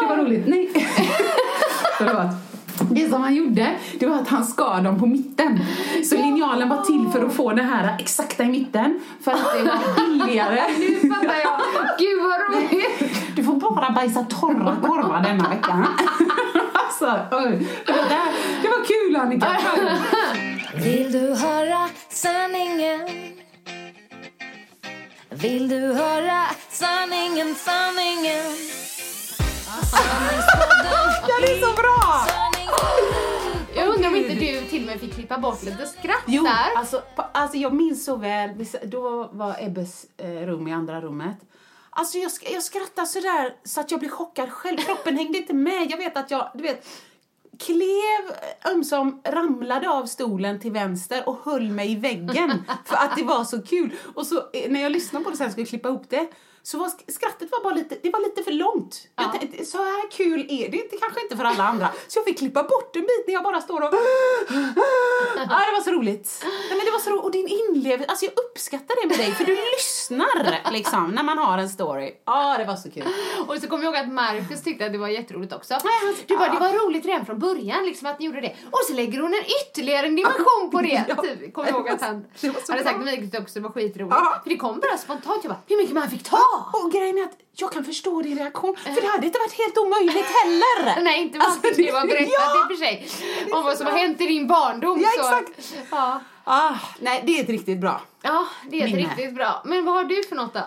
Det var roligt. Nej. Förlåt. Det som han gjorde, det var att han skar dem på mitten. Så linjalen var till för att få det här exakta i mitten. För att det var billigare. Nu fattar jag. Gud vad roligt. Du får bara bajsa torra korvar denna veckan. Alltså, det, var där. det var kul Annika. Vill du höra sanningen? Vill du höra sanningen, sanningen? Sanningspodden. Det är så bra! Jag undrar om inte du till och med fick klippa bort lite skratt Jo, där. alltså, på, alltså jag minns så väl, vi- då var Ebbes eh, rum i andra rummet. Alltså jag, sk- jag skrattade sådär så att jag blev chockad själv. Kroppen hängde inte med. Jag vet att jag, du vet, klev ömsom ramlade av stolen till vänster och höll mig i väggen för att det var så kul. Och så eh, när jag lyssnade på det sen skulle klippa ihop det så var sk- skrattet var bara lite, det var lite för långt. Jag Ja. tänkte, så här kul är det inte, kanske inte för alla andra. Så jag fick klippa bort en bit när jag bara står och... Ja, det var så roligt. Nej, men det var så roligt. Och din inlevelse, alltså jag uppskattar det med dig för du lyssnar liksom när man har en story. Ja, det var så kul. Och så kommer jag ihåg att Marcus tyckte att det var jätteroligt också. Nej, han- Du bara, det var roligt redan från början liksom att ni gjorde det. Och så lägger hon en ytterligare en dimension på det. Ja. Typ. Kommer jag ihåg att han hade sagt till mig också, det var skitroligt. För det kom bara spontant, jag bara, hur mycket man fick ta. Och grejen är att jag kan förstå din reaktion för det hade inte varit helt omöjligt heller. Nej, inte vad Alltså, du har berättat ja. i och för sig. Om vad som har hänt i din barndom. Ja, så. exakt. Ja. Ah, nej, det är ett riktigt bra. ja, det är ett Minne. riktigt bra. Men vad har du för något då?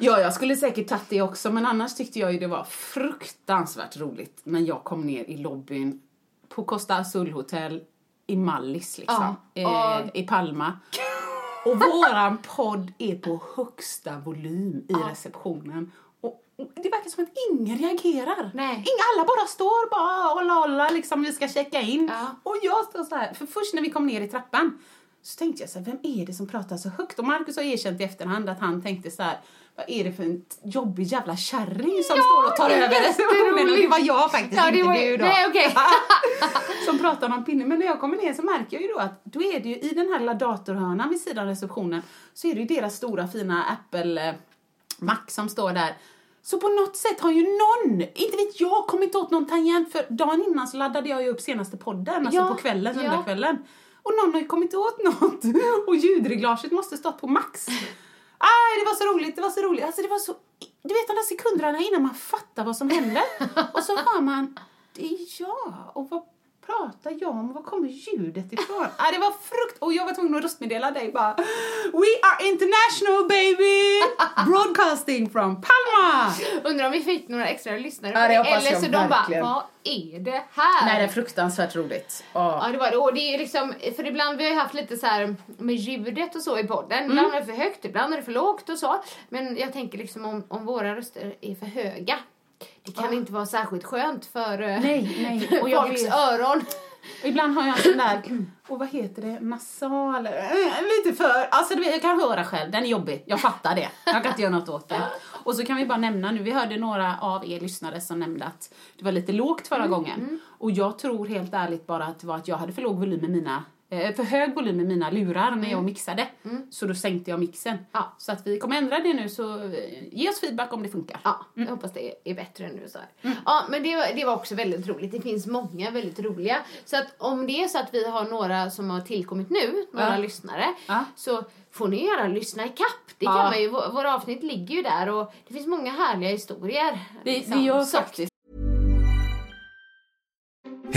Ja, jag skulle säkert tagit det också, men annars tyckte jag ju det var fruktansvärt roligt när jag kom ner i lobbyn på Costa Azul Hotel i Mallis liksom, Ja, eh, i Palma. Och våran podd är på högsta volym i receptionen. Och och det verkar som att ingen reagerar. Nej. Inga, alla bara står bara och liksom, vi ska checka in. Ja. Och jag står så här, för först när vi kom ner i trappan så tänkte jag så här, vem är det som pratar så högt? Och Markus har erkänt i efterhand att han tänkte så här, vad är det för en jobbig jävla kärring som står och tar över receptionen? Och det var jag faktiskt, Ja, inte var- du då. nej, okej. som pratar om pinne. Men när jag kommer ner så märker jag ju då att då är det ju i den här lilla datorhörnan vid sidan av receptionen så är det ju deras stora fina Apple eh, Mac som står där. Så på något sätt har ju någon, inte vet jag, kommit åt någon tangent för dagen innan så laddade jag ju upp senaste podden, alltså Ja, på kvällen, ja. Och någon har ju kommit åt något. Och ljudreglaget måste stått på max. Aj, det var så roligt, det var så roligt. Alltså det var så... Du vet de där sekunderna innan man fattar vad som händer. Och så hör man, det är jag. Och vad pratar jag om? Var kommer ljudet ifrån? ah, det var frukt... Och jag var tvungen att röstmeddela dig bara. We are international baby! Broadcasting from Palma! Undrar om vi fick några extra lyssnare på det Eller så de verkligen. bara, vad är det här? Nej, det är fruktansvärt roligt. Ja. Ja, det var det. Och det är liksom, för ibland vi har haft lite så här med ljudet och så i podden. Mm. Ibland är det för högt, ibland är det för lågt och så. Men jag tänker liksom om, om våra röster är för höga. Det kan inte vara särskilt skönt för eh, Nej, nej. Och jag folks vet- öron. Och ibland har jag en sån där, och vad heter det, nasal, eh, lite för, alltså vet, jag kan höra själv, den är jobbig, jag fattar det. Jag kan inte göra något åt det. Och så kan vi bara nämna nu, vi hörde några av er lyssnare som nämnde att det var lite lågt förra gången. Och jag tror helt ärligt bara att det var att jag hade för låg volym med mina eh, för hög volym i mina lurar när jag mixade. Så då sänkte jag mixen. Ja. Så att vi kommer ändra det nu så eh, ge oss feedback om det funkar. Ja, jag hoppas det är bättre nu så. Ja, men det var, det var också väldigt roligt. Det finns många väldigt roliga. Så att om det är så att vi har några som har tillkommit nu, några Ja. lyssnare, Ja. så får ni gärna lyssna i kapp. Det kan Ja. man ju, vå- våra avsnitt ligger ju där och det finns många härliga historier. Det, liksom. det gör Så- faktiskt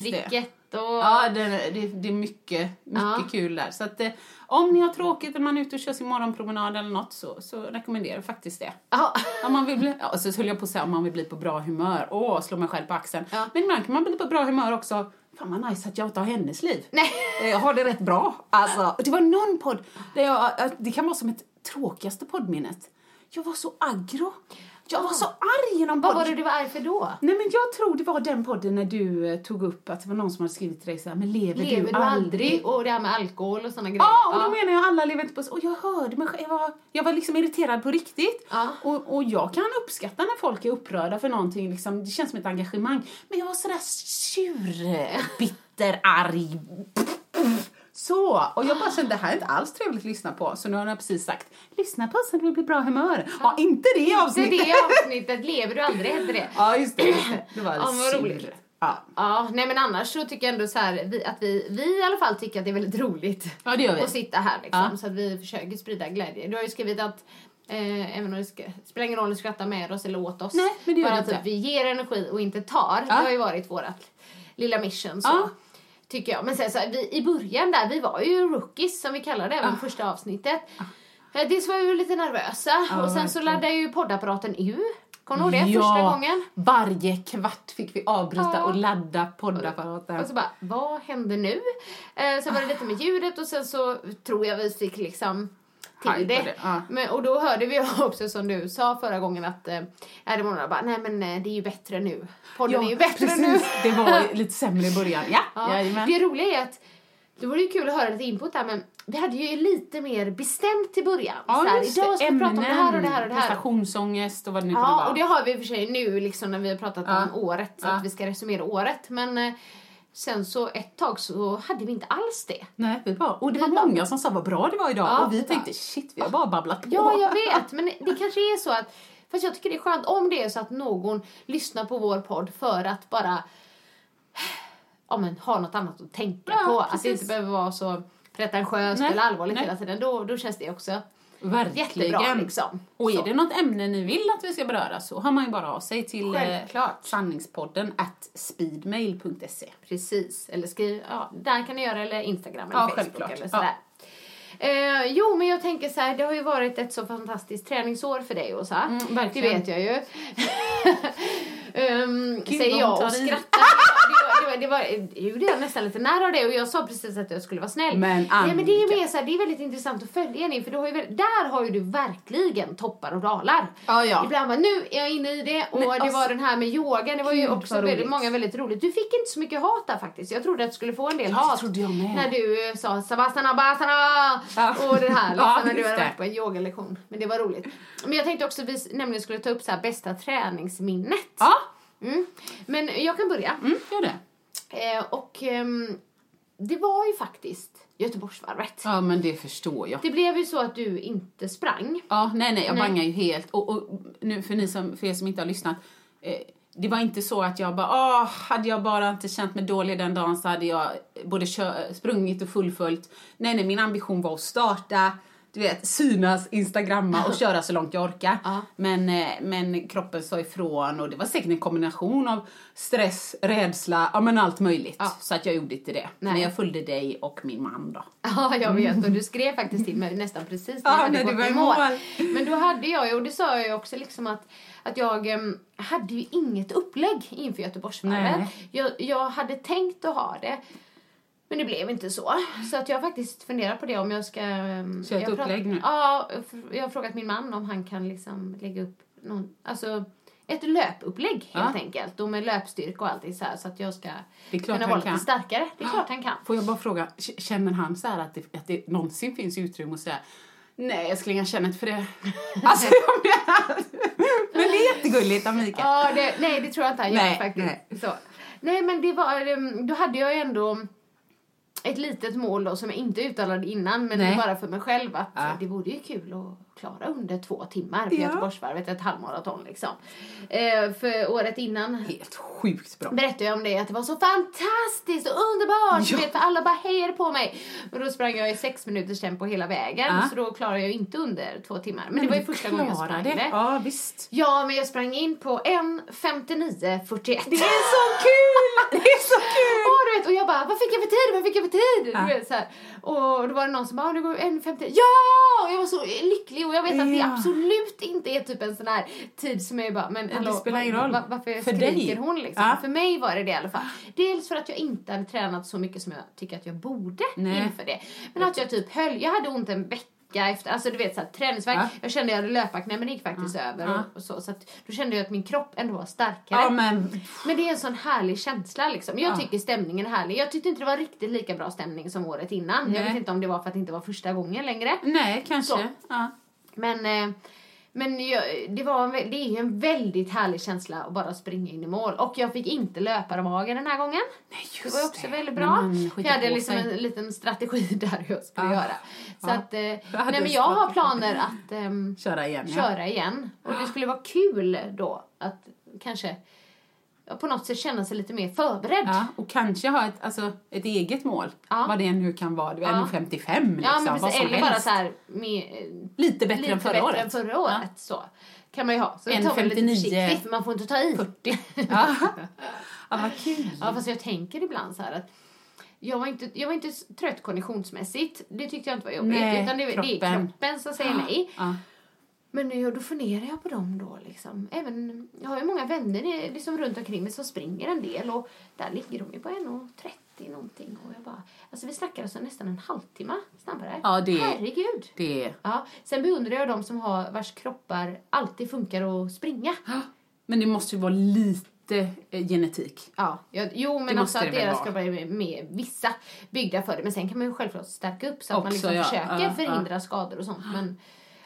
Dricket och... Ja, det, det, det är mycket, mycket Ja. kul där. Så att, om ni har tråkigt och man är ute och kör sin morgonpromenad eller något så, så rekommenderar jag faktiskt det. Ja. Om man vill bli, ja, så höll jag på att säga om man vill bli på bra humör. Åh, slå mig själv på axeln. Ja. Men ibland kan man bli på bra humör också. Fan vad nice att jag inte har hennes liv. Nej. Jag har det rätt bra. Alltså, det var någon podd där jag, det kan vara som ett tråkigaste poddminnet. Jag var så aggro. Jag var så arg i någon Vad var det du var arg för då? Nej men jag tror det var den podden när du eh, tog upp att det var någon som hade skrivit till dig såhär, men lever, Lever du aldrig? Och det här med alkohol och såna grejer. Ja, och då menar jag alla lever inte på så. Och jag hörde mig själv, jag var, jag var liksom irriterad på riktigt. Ja. Och, och jag kan uppskatta när folk är upprörda för någonting, liksom, det känns som ett engagemang. Men jag var sådär sur, bitter, arg. Så, och jag bara kände det här är inte alls trevligt att lyssna på. Så nu har jag precis sagt, lyssna på oss när du blir bra humör. Ja, inte det avsnittet. det avsnittet, lever du aldrig hette det. Ja, just det. Just det. det var Ja, vad roligt. Ja. Ja, nej men annars så tycker jag ändå så här, vi, att vi, vi i alla fall tycker att det är väldigt roligt Ja, det gör vi. att sitta här liksom. Ja. Så att vi försöker sprida glädje. Du har ju skrivit att Eh, även om det ska, spelar ingen roll om du skrattar med oss eller åt oss. Nej, men det gör Bara det att inte. vi ger energi och inte tar. Ja. Det har ju varit vårt lilla mission. Så. Ja. Tycker jag. Men sen så här, vi, i början där, vi var ju rookies som vi kallade det även första avsnittet. Eh, Dels var vi ju lite nervösa och sen så laddade ju poddapparaten ur. Kommer du ihåg det? Första gången. varje kvart fick vi avbryta Ja. och ladda poddapparaten. Och så bara, vad hände nu? Eh, sen var det lite med ljudet och sen så tror jag vi fick liksom till det. det, ja. Men, och då hörde vi också som du sa förra gången att eh, ja, det var några bara, nej men eh, det är ju bättre nu. Podden är ju bättre precis. nu. Det var lite sämre i början. Ja, Ja. Det roliga är att det vore ju kul att höra lite input där men vi hade ju lite mer bestämt i början. Ja, så här, idag ska vi prata om det här och det här och det här. Prestationsångest och vad det nu kunde Ja, vara. och det har vi i och för sig nu liksom när vi har pratat Ja. om året, så Ja. att vi ska resumera året. Men eh, sen så ett tag så hade vi inte alls det. Nej, vi bara, och det var Vi bara- många som sa vad bra det var idag. Ja, och vi tänkte shit, vi har bara babblat på. Ja, jag vet. Men det kanske är så att... Fast jag tycker det är skönt om det är så att någon lyssnar på vår podd för att bara ja, men, ha något annat att tänka Ja, på. Att det precis. inte behöver vara så pretentiöst Nej, eller allvarligt nej. hela tiden. Då, då känns det också Verkligen. jättebra. Liksom. Och är det något ämne ni vill att vi ska beröra så har man ju bara av sig till eh, Självklart. sanningspodden at speedmail.se. Precis. Eller skriv, ja, där kan ni göra eller Instagram eller Ja, Facebook självklart. eller sådär. Eh, jo, men jag tänker så här, det har ju varit ett så fantastiskt träningsår för dig, Åsa. Mm, det vet jag ju. um, säger vad jag och skrattar. Det var, det var, det var, det gjorde jag nästan lite nära av det och jag sa precis att jag skulle vara snäll. Men Nej, men det är mer så här, det är väldigt intressant att följa ni för du har ju, där har ju du verkligen toppar och dalar. Ja, ja. Ibland bara, nu är jag inne i det och Men det alltså- var den här med yoga, det var ju Gud, också väldigt, roligt. många väldigt roligt. Du fick inte så mycket hat där faktiskt. Jag trodde att du skulle få en del hat. När du eh, sa savasana basana Ja. och det här liksom, Ja, när du hade varit på en yogalektion. Men det var roligt. Men jag tänkte också vi nämligen skulle ta upp så här bästa träningsminnet. Ja, Mm. Men jag kan börja. mm, gör det. Eh, och ehm, det var ju faktiskt Göteborgsvarvet. Ja, men det förstår jag. Det blev ju så att du inte sprang. Ja, nej, nej, jag Nej. bangar ju helt. Och, och nu för, ni som, för er som inte har lyssnat. Eh, det var inte så att jag bara, åh, hade jag bara inte känt mig dålig den dagen så hade jag både sprungit och fullföljt. Nej, nej, min ambition var att starta, du vet, synas, instagramma och köra så långt jag orkar. Ja. Men, eh, men kroppen sa ifrån och det var säkert en kombination av stress, rädsla, ja men allt möjligt. Ja. Så att jag gjorde inte det. Nej. Men jag följde dig och min man då. Ja, jag vet. Och du skrev faktiskt till mig nästan precis när Ja, jag hade gått var i mål. mål. Men då hade jag och det sa jag ju också liksom att, att jag em, hade ju inget upplägg inför Göteborgsvarvet. Jag, jag hade tänkt att ha det. Men det blev inte så. Så att jag faktiskt funderar på det om jag ska... Kör ett jag upplägg nu? Ja, jag har frågat min man om han kan liksom lägga upp någon, alltså ett löpupplägg helt Ja. enkelt. Och med löpstyrka och allting så här så att jag ska kunna vara lite starkare. Det är klart han kan. Får jag bara fråga, känner han så att det, att det någonsin finns utrymme att säga Nej jag känner inte för det. Alltså jag menar, men det är jättegulligt av Mikael. Ja, det, nej, det tror jag inte han gör Nej, faktiskt. nej. Så. nej, men det var, ehm, då hade jag ju ändå ett litet mål då som jag inte uttalade innan, men Nej. bara för mig själv att Ja. det vore ju kul att klara under två timmar på Ja. Göteborgsvarvet, ett halvmaraton liksom. Eh, för året innan Helt sjukt bra. berättade jag om det, att det var så fantastiskt och underbart! Ja. Du vet, för alla bara hejade på mig. Och då sprang jag i sex minuters tempo hela vägen, Ja. så då klarade jag inte under två timmar. Men, det var ju första gången jag sprang det. det. Ja visst. Ja, men jag sprang in på 1.59.41. Det är så kul! Det är så kul! Och, du vet, och jag bara, vad fick jag för tid? Vad fick jag för tid? Ja. Du vet, så här. Och då var det någon som bara, "Ah, det går 1.50. Ja! Och jag var så lycklig och jag vet att det Ja. absolut inte är typ en sån här tid som är bara, men det hallå, spelar ingen roll. va- varför För skriker dig. hon liksom? Ja. För mig var det det i alla fall. Dels för att jag inte hade tränat så mycket som jag tycker att jag borde Nej. inför det. Men att jag typ höll, jag hade ont en vecka efter, alltså du vet såhär träningsvärk. Ja. Jag kände jag hade löparknä men det gick faktiskt över Ja. och, och så. Så att då kände jag att min kropp ändå var starkare. Ja men Men det är en sån härlig känsla liksom. Jag Ja. tycker stämningen är härlig. Jag tyckte inte det var riktigt lika bra stämning som året innan. Jag Nej. vet inte om det var för att det inte var första gången längre. nej kanske. Så. Ja. Men, eh, men jag, det, var, det är ju en väldigt härlig känsla att bara springa in i mål. Och jag fick inte löparmage den här gången. Nej, just Det var också väldigt När bra. Jag hade liksom sig. en liten strategi där hur jag skulle Ja. göra. Så Ja. att, eh, nej men en jag har planer att ehm, Köra igen. ja. köra igen. Och det skulle vara kul då att kanske ja, på något sätt känna sig lite mer förberedd. Ja, och kanske ha ett, alltså, ett eget mål. Ja. Vad det nu kan vara. Du är Ja. 1,55 liksom. Ja, men precis. Eller bara så här med, eh, Lite bättre lite än förra bättre året. än förra året. Så kan man ju ha. Så En tar man lite 59. försiktigt för man får inte ta i. 40. Ja. ja, vad kul. Ja, fast jag tänker ibland så här att jag var inte, jag var inte trött konditionsmässigt. Det tyckte jag inte var jobbigt. Nej, utan det, det är kroppen. kroppen som säger nej. Ja. Men nu, då funderar jag på dem då liksom. Även, jag har ju många vänner liksom runt omkring mig som springer en del och där ligger de ju på 1.30 någonting och jag bara, alltså vi snackar alltså nästan en halvtimme snabbare. Ja, det Herregud. Det. Ja, sen beundrar jag de som har vars kroppar alltid funkar att springa. Men det måste ju vara lite eh, genetik. Ja, ja, jo men Det också måste att det deras vara. kroppar är med, med vissa byggda för det. Men sen kan man ju självklart stärka upp så att man Också, liksom ja. försöker Ja, förhindra skador och sånt. Men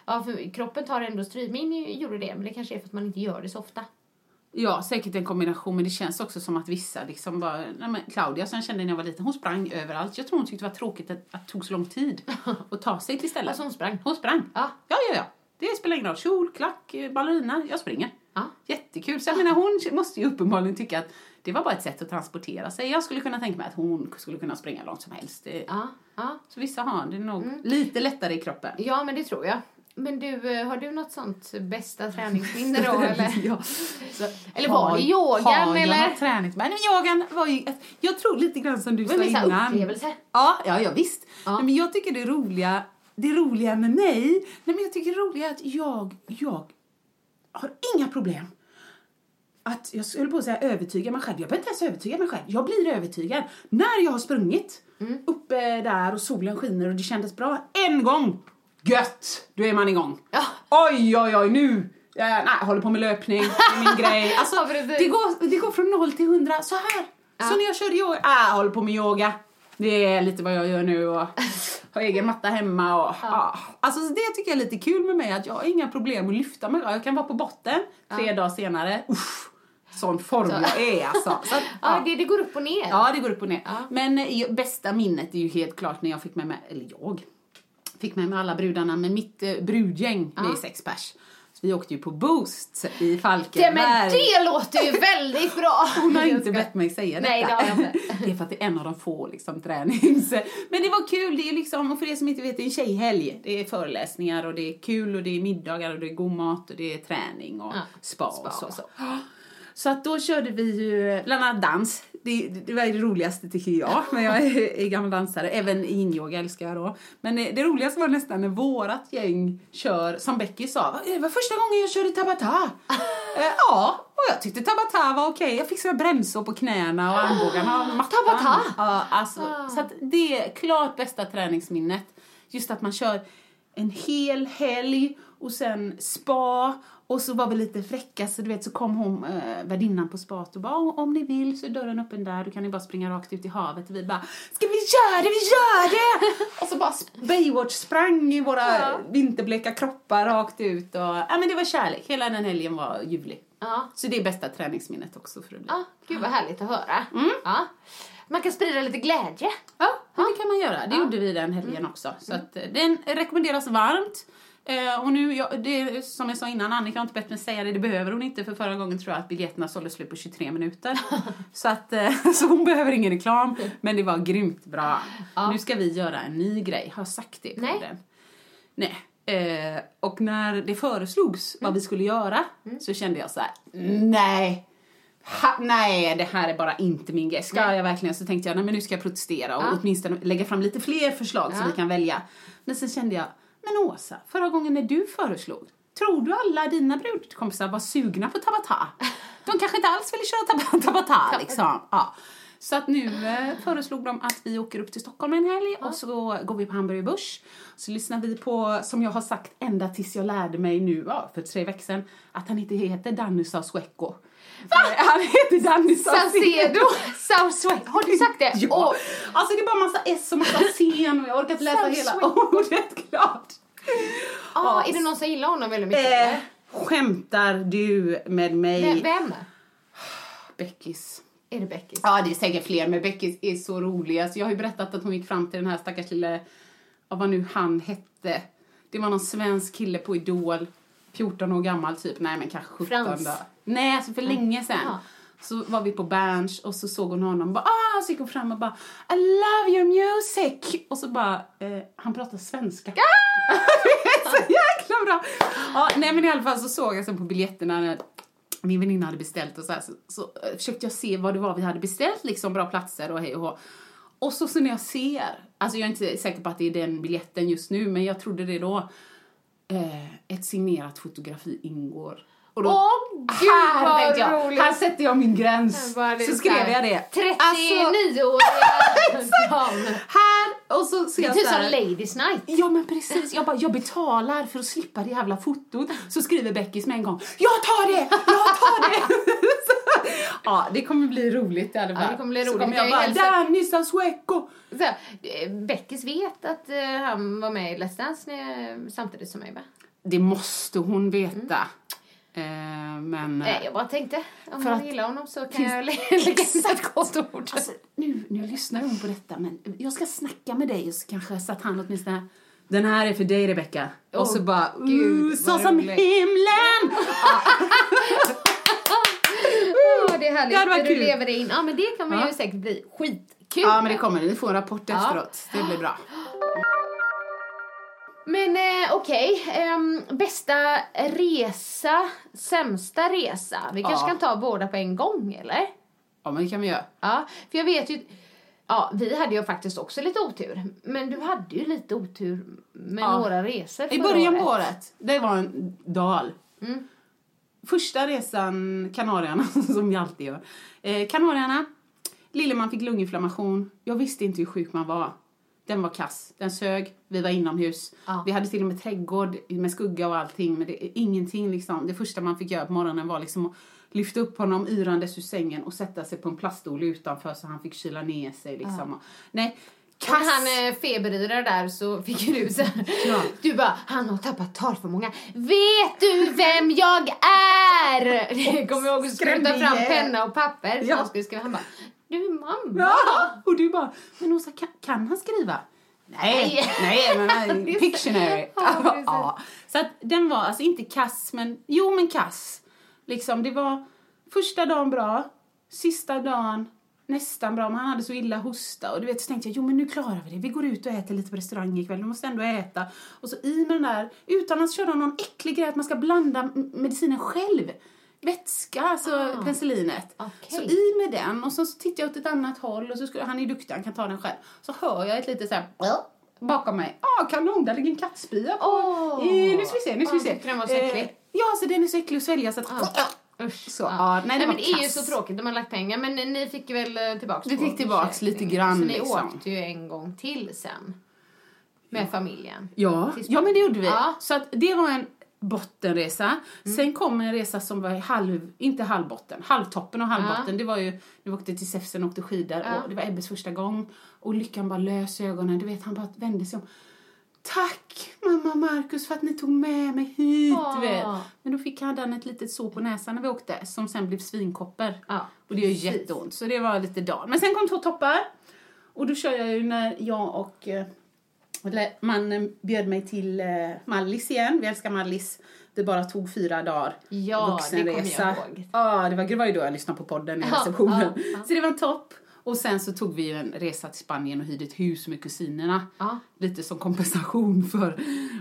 ja, för kroppen tar ändå stryk. Min gjorde det, men det kanske är för att man inte gör det så ofta. Ja, säkert en kombination, men det känns också som att vissa liksom bara... Nej, men Claudia som jag kände när jag var liten, hon sprang överallt. Jag tror hon tyckte det var tråkigt att, att det tog så lång tid att ta sig till stället. Alltså hon sprang? Hon sprang. Ja. ja, ja. ja. Det spelar ingen roll. Kjol, klack, eh, ballerina. Jag springer. Ja. Jättekul. Så jag menar, hon måste ju uppenbarligen tycka att det var bara ett sätt att transportera sig. Jag skulle kunna tänka mig att hon skulle kunna springa långt som helst. Det- Ja, ja. Så vissa har det nog lite lättare i kroppen. ja, men det tror jag. Men du, eh, har du något sånt bästa träningsminne då eller? ja. Så, Eller var har- det yogan, har jag eller? något Tränings... Men yogan var ju... Jag tror lite grann som du Men sa här innan. upplevelse. Ja, ja, ja visst. Ja. Men jag tycker det roliga, det roliga med mig, nej men jag tycker det roliga är att jag, jag har inga problem att, jag skulle på att säga övertyga mig själv. Jag behöver inte ens övertyga mig själv. Jag blir övertygad. När jag har sprungit Mm. uppe där och solen skiner och det kändes bra en gång, gött! Då är man igång. Ja. Oj, oj, oj, nu! Eh, nej, jag håller på med löpning, det är min grej. Alltså, Ja, det, går, det går från noll till hundra så här. Så när jag körde yoga, ah, jag håller på med yoga. Det är lite vad jag gör nu och har egen matta hemma och ah. Alltså det tycker jag är lite kul med mig att jag har inga problem att lyfta mig. Jag kan vara på botten tre dagar senare. Uff, sån form jag är alltså. Så att, Ja, det, det går upp och ner. Ja, det går upp och ner. Ja. Men eh, bästa minnet är ju helt klart när jag fick med mig, eller jag, fick med mig alla brudarna med mitt eh, brudgäng, vi är sex pers. Så vi åkte ju på Boost i Det, Falkenberg. men det låter ju väldigt bra. Hon har inte bett mig säga detta. Nej, det har jag inte. Det är för att det är en av de få liksom, tränings... Men det var kul, det är liksom, och för er som inte vet, det är en tjejhelg. Det är föreläsningar och det är kul och det är middagar och det är god mat och det är träning och Ja, spa, spa och så. och så. Så att då körde vi ju bland annat dans. Det, det var det roligaste tycker jag, men jag är, är gammal dansare. Även yin-yoga älskar jag då. Men eh, det roligaste var nästan när vårat gäng kör, som Becky sa, det var första gången jag körde tabata. eh, ja, och jag tyckte tabata var okej. Jag fick såna bränsår på knäna och armbågarna och mattan. Tabata? Ja, alltså, Så att det är klart bästa träningsminnet. Just att man kör en hel helg och sen spa och så var vi lite fräcka så du vet så kom hon äh, värdinnan på spat och bara om ni vill så är dörren öppen där, då kan ni bara springa rakt ut i havet och vi bara ska vi göra det, vi gör det! och så bara Baywatch sprang i våra vinterbleka kroppar rakt ut och ja men det var kärlek, hela den helgen var ljuvlig. Ja. Så det är bästa träningsminnet också för att bli. Ja, gud vad härligt att höra. Mm. Ja. Man kan sprida lite glädje. Ja, men det kan man göra. Det gjorde vi den helgen också. Så att, eh, den rekommenderas varmt. Eh, och nu, ja, det, som jag sa innan, Annika har inte bett mig säga det, det behöver hon inte för förra gången tror jag att biljetterna sålde slut på 23 minuter. så, att, eh, så hon behöver ingen reklam, men det var grymt bra. Nu ska vi göra en ny grej, har jag sagt det Nej. den? Nej. Eh, och när det föreslogs vad vi skulle göra så kände jag så här: nej. Ha, nej, det här är bara inte min grej. Ska jag verkligen? Så tänkte jag, nej men nu ska jag protestera och Ja. åtminstone lägga fram lite fler förslag Ja. som vi kan välja. Men sen kände jag, men Åsa, förra gången när du föreslog, tror du alla dina brudkompisar var sugna på tabata? De kanske inte alls ville köra tab- tabata liksom. Ja. Så att nu eh, föreslog de att vi åker upp till Stockholm en helg och så går vi på Hamburger Börs. Så lyssnar vi på, som jag har sagt ända tills jag lärde mig nu, ja, för tre veckor sedan, att han inte heter Danny Saucedo. Han heter Danny Saucedo, Saucedo. Har du sagt det? Ja. Åh, Alltså det är bara massa S och massa C och jag orkar inte läsa hela ordet klart. ah, är det någon som gillar honom väldigt mycket? Eh, skämtar du med mig? Vem? Vem? Beckis. Är det Becky? Ja, det är säkert fler, men Beckis är så rolig. Alltså, jag har ju berättat att hon gick fram till den här stackars lille, ja, vad nu han hette. Det var någon svensk kille på Idol, 14 år gammal typ, nej men kanske 17 Frans. då. Nej, alltså för länge sedan. Ja. Så var vi på Berns och så såg hon honom och bara, ah, så gick hon fram och bara I love your music! Och så bara, eh, han pratar svenska. det är så jäkla bra! Ja, nej men i alla fall så såg jag sen på biljetterna när min väninna hade beställt och så, här, så, så eh, försökte jag se vad det var vi hade beställt, liksom bra platser och hej och hå. Och så, så när jag ser, alltså jag är inte säker på att det är den biljetten just nu, men jag trodde det då, eh, ett signerat fotografi ingår. Och då, Åh, gud, här vad tänkte jag, roligt. här sätter jag min gräns. Så skrev jag det. 39-åriga dam. Här, och så ser Det är jag typ så som här, Ladies night. Ja men precis, jag bara, jag betalar för att slippa det jävla fotot. Så skriver Beckis med en gång, jag tar det, jag tar det! Så, ja, det kommer bli roligt i alla fall. Ja, det kommer bli Så roligt. kommer Jag bara, helt- Danny! Så här, eh, Beckis vet att eh, han var med i Let's Dance när- samtidigt som mig va? Det måste hon veta. Eh, men... Nej, jag bara tänkte, om För man gillar honom så kan Finns- jag lä- lägga in ett gott ord. Alltså, nu, nu lyssnar hon på detta, men jag ska snacka med dig så kanske så att han åtminstone den här är för dig Rebecca. och så bara, gud, uh, så som himlen! Det är härligt. Det hade du kul. lever det in. Ja, men det kommer Ja. ju säkert bli skitkul. Ja, men det kommer Ni får en rapport efteråt. Det blir bra. Men eh, okej, ehm, bästa resa, sämsta resa. Vi kanske Ja. kan ta båda på en gång, eller? Ja, men det kan vi göra. Ja, för jag vet ju... Ja, vi hade ju faktiskt också lite otur. Men du hade ju lite otur med Ja. några resor I början på året. året, det var en dal. Mm. Första resan, Kanarierna, som vi alltid gör. Eh, Kanarierna, Lilleman fick lunginflammation. Jag visste inte hur sjuk man var. Den var kass, den sög, vi var inomhus. Ja. Vi hade till och med trädgård med skugga och allting. Men det, ingenting liksom. Det första man fick göra på morgonen var liksom att lyfta upp honom yrandes ur sängen och sätta sig på en plaststol utanför så han fick kyla ner sig liksom. Och, nej, Och när kass! han eh, feberyrar där så fick du så här, Ja. Du bara, han har tappat talförmåga. Vet du vem jag är? Det kommer jag ihåg du skulle ta fram penna och papper. Så Ja. han skulle skriva. Han bara, du mamma. Ja, och du bara, men Åsa, kan, kan han skriva? Nej, nej, men nej, det. Pictionary. Ja. Så att den var alltså inte kass, men jo men kass. Liksom, det var första dagen bra, sista dagen nästan bra, men han hade så illa hosta och du vet så tänkte jag, jo men nu klarar vi det, vi går ut och äter lite på restaurang ikväll, vi måste ändå äta. Och så i med den där, utan att köra någon äcklig grej att man ska blanda medicinen själv. Vätska, alltså Ah. penicillinet. Okej. Så i med den och så, tittar jag åt ett annat håll och så skulle, han är duktig, han kan ta den själv. Så hör jag ett litet så här bakom mig. Ja, ah, kanon, där ligger en kattspya på. Åh. Eh, nu ska vi se, nu ska vi Ja, se. den var så äcklig. Eh, ja, så den är så äcklig att svälja så att... Usch. Så, ja, nej, det men var det är ju så tråkigt man har lagt pengar. Men ni- ni fick väl eh, tillbaks Vi fick tillbaks lite grann, Så ni liksom. åkte ju en gång till sen. Med familjen. Ja, ja, men det gjorde vi. Ja. Mm. Så att det var en bottenresa. Sen kom en resa som var halv, inte halvbotten, halvtoppen och halvbotten. Det var ju, vi åkte till Säfsen och åkte skidor Ja. och det var Ebbes första gång. Och lyckan bara lös ögonen. Du vet, han bara vände sig om. Tack mamma Markus för att ni tog med mig hit. Vet. Men då fick han ett litet sår på näsan när vi åkte som sen blev svinkopper. Ja, och det gör precis. jätteont. Så det var lite dag. Men sen kom två toppar. Och då kör jag ju när jag och eh, mannen bjöd mig till eh, Mallis igen. Vi älskar Mallis. Det bara tog fyra dagar. Ja, det kommer jag ihåg. Ja, det var, det var ju då jag lyssnade på podden i receptionen. Så det var en topp. Och sen så tog vi en resa till Spanien och hyrde ett hus med kusinerna. Ja. Lite som kompensation för...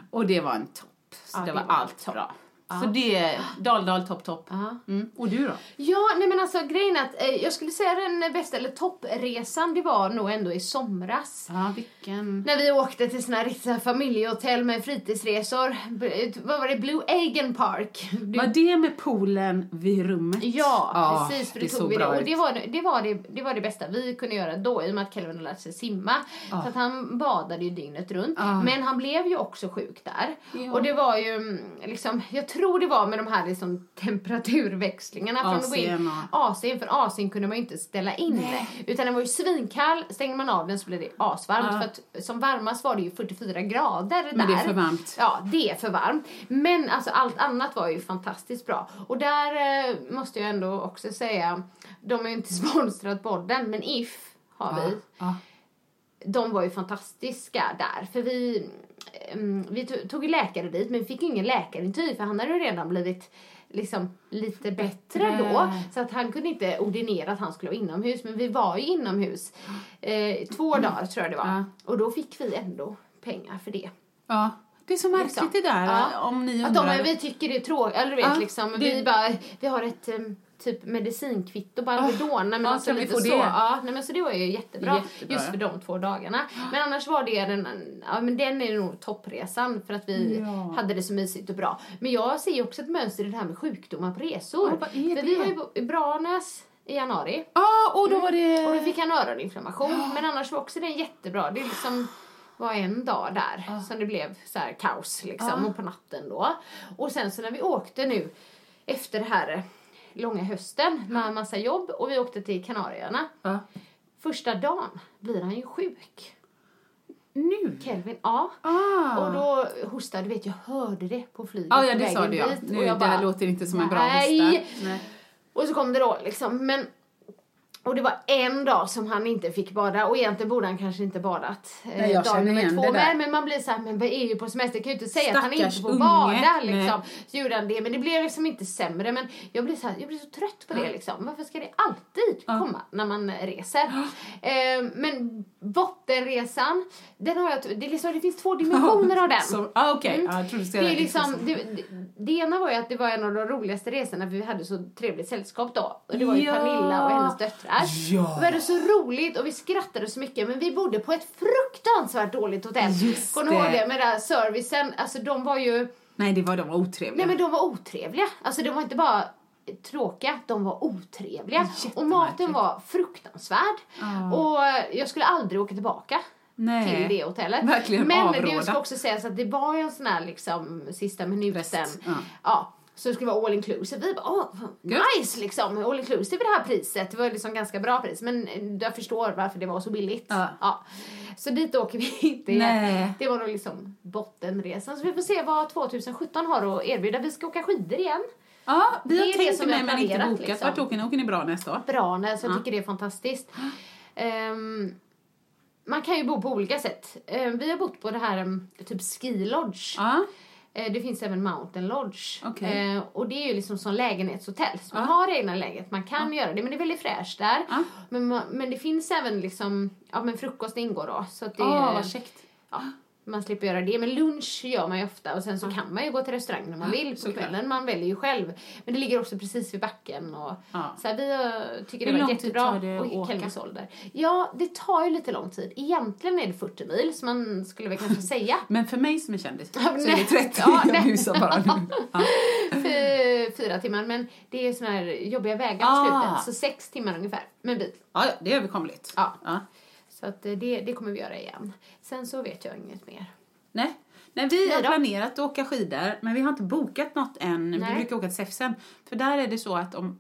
Och det var en topp. Så Ja, det, det var var allt bra. Så det, dal, dal, topp, topp. Mm. Och du då? Ja, nej men alltså grejen är att eh, jag skulle säga den bästa, eller toppresan, det var nog ändå i somras. Ja, vilken... När vi åkte till såna här familjehotell med fritidsresor. B- Vad var det? Blue Agen Park. Du- Var det med poolen vid rummet? Ja, precis. För det, såg tog vi det. Och det var det, var det, det var det bästa vi kunde göra då i och med att Kelvin hade lärt sig simma. Så att han badade ju dygnet runt. Ja. Men han blev ju också sjuk där. Ja. Och det var ju mm, liksom, jag tror det var med de här liksom temperaturväxlingarna. Från att gå in- AC'n för AC'n kunde man ju inte ställa in. Utan den var ju svinkall, stängde man av den så blev det asvarmt. Ja. För att som varmast var det ju 44 grader Men det är där. för varmt. Ja, det är för varmt. Men alltså allt annat var ju fantastiskt bra. Och där eh, måste jag ändå också säga, de har ju inte sponsrat podden, men If har vi. Ja. De var ju fantastiska där. För vi, vi to- tog läkare dit, men vi fick ingen läkarintyg för han hade ju redan blivit liksom lite bättre då. Så att han kunde inte ordinera att han skulle vara inomhus. Men vi var ju inomhus eh, två dagar tror jag det var. Ja. Och då fick vi ändå pengar för det. ja. Det är så märkligt Liksom. det där, Ja. om ni Att de, undrar. vi tycker det är tråkigt, eller vet Ja, liksom, det- vi bara, vi har ett um, typ medicinkvitto på Alvedon, nej men ja, alltså vi lite så. det? Ja, nej men så det var ju jättebra, Jättebra. just för de två dagarna. Men annars var det den, ja men den är nog toppresan för att vi Ja. hade det så mysigt och bra. Men jag ser också ett mönster i det här med sjukdomar på resor. Ja, vad är för vi var ju på- i Branäs i januari. Ja, och då var det... Och då fick han öroninflammation. Men annars var också den jättebra. Det liksom var en dag där som det blev så här kaos liksom. Och på natten då. Och sen så när vi åkte nu efter det här långa hösten med massa jobb och vi åkte till Kanarieöarna. Ja. Första dagen blir han ju sjuk. Nu? Kelvin, ja. Ah. Och då hostade, du vet jag hörde det på flyget Ja, ja det sa du ja. Nu, och jag det bara, här låter inte som en bra hosta. Nej. Och så kom det då liksom, men och det var en dag som han inte fick bada och egentligen borde han kanske inte badat eh, Nej, jag dag nummer två. Nej, men man blir så här, men vi är ju på semester, kan ju inte säga att han Stackars inte får unge. bada Nej. liksom. Så gjorde han det, men det blev liksom inte sämre. Men jag blir så, här, jag blir så trött på det liksom. Varför ska det alltid komma när man reser? Eh, men bottenresan, den har jag, det, liksom, det finns två dimensioner av den. Så, ah, Okej, Mm. ja, jag trodde Det, är liksom, det, det, ena var ju att det var en av de roligaste resorna för vi hade så trevligt sällskap då. Och det var ju Ja. Pernilla och hennes döttrar. Ja. Vi hade så roligt och vi skrattade så mycket men vi bodde på ett fruktansvärt dåligt hotell. Kommer du ihåg det. med den servicen? Alltså de var ju, Nej, det var, de var otrevliga. nej men de var otrevliga. Alltså de var inte bara tråkiga, de var otrevliga. Och maten var fruktansvärd. Och jag skulle aldrig åka tillbaka Nej. till det hotellet. Verkligen Men avråda. det ska också sägas att det var ju en sån här liksom sista minuten. Ja. ja. Så det skulle vara all inclusive. Vi bara, åh, nice liksom. All inclusive i det här priset. Det var liksom ganska bra pris. Men jag förstår varför det var så billigt. Ja. Så dit åker vi inte igen. Det var nog liksom bottenresan. Så vi får se vad 2017 har att erbjuda. Vi ska åka skidor igen. Ja, vi Det har tänkt som med men inte bokat. liksom. Vart åker ni? Åker ni bra nästa år? Branäs, jag tycker det är fantastiskt. Ehm, man kan ju bo på olika sätt. Ehm, vi har bott på det här um, typ ski lodge. Ja. Eh, Det finns även Mountain Lodge. Okej. Eh, och det är ju liksom som lägenhetshotell. Så man har egna lägenhet, man kan göra det. Men det är väldigt fräscht där. Ja. Men, men det finns även liksom, ja men frukost ingår då. Så att det Åh, vad käckt. Ja, man slipper göra det. Men lunch gör man ju ofta och sen så kan man ju gå till restaurang när man vill på såklart. kvällen. Man väljer ju själv. Men det ligger också precis vid backen och Ja. så här, vi tycker Hur det var lång tid jättebra. tar det att åka? Ålder. Ja, det tar ju lite lång tid. Egentligen är det 40 mil som man skulle väl kanske säga. Men för mig som är kändis så är det 30. Ja, jag busar bara nu. Ja. Fy- fyra timmar, men det är såna här jobbiga vägar på Ah. slutet. Så sex timmar ungefär med bil. Ja, ja, det är överkomligt. Ja. Ja. Så att eh, det, det kommer vi göra igen. Sen så vet jag inget mer. Nej. Nej, vi Nej har planerat att åka skidor, men vi har inte bokat något än. Vi Nej. brukar åka till Säfsen. För där är det så att om,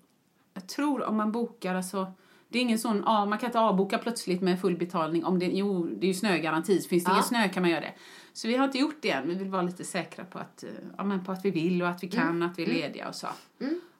jag tror om man bokar, alltså, det är ingen sån, ja, man kan inte avboka plötsligt med full betalning. Om det, jo, det är ju snögaranti, så finns det Ja. ingen snö kan man göra det. Så vi har inte gjort det än, vi vill vara lite säkra på att, eh, ja, men på att vi vill och att vi kan, Mm. att vi är lediga och så.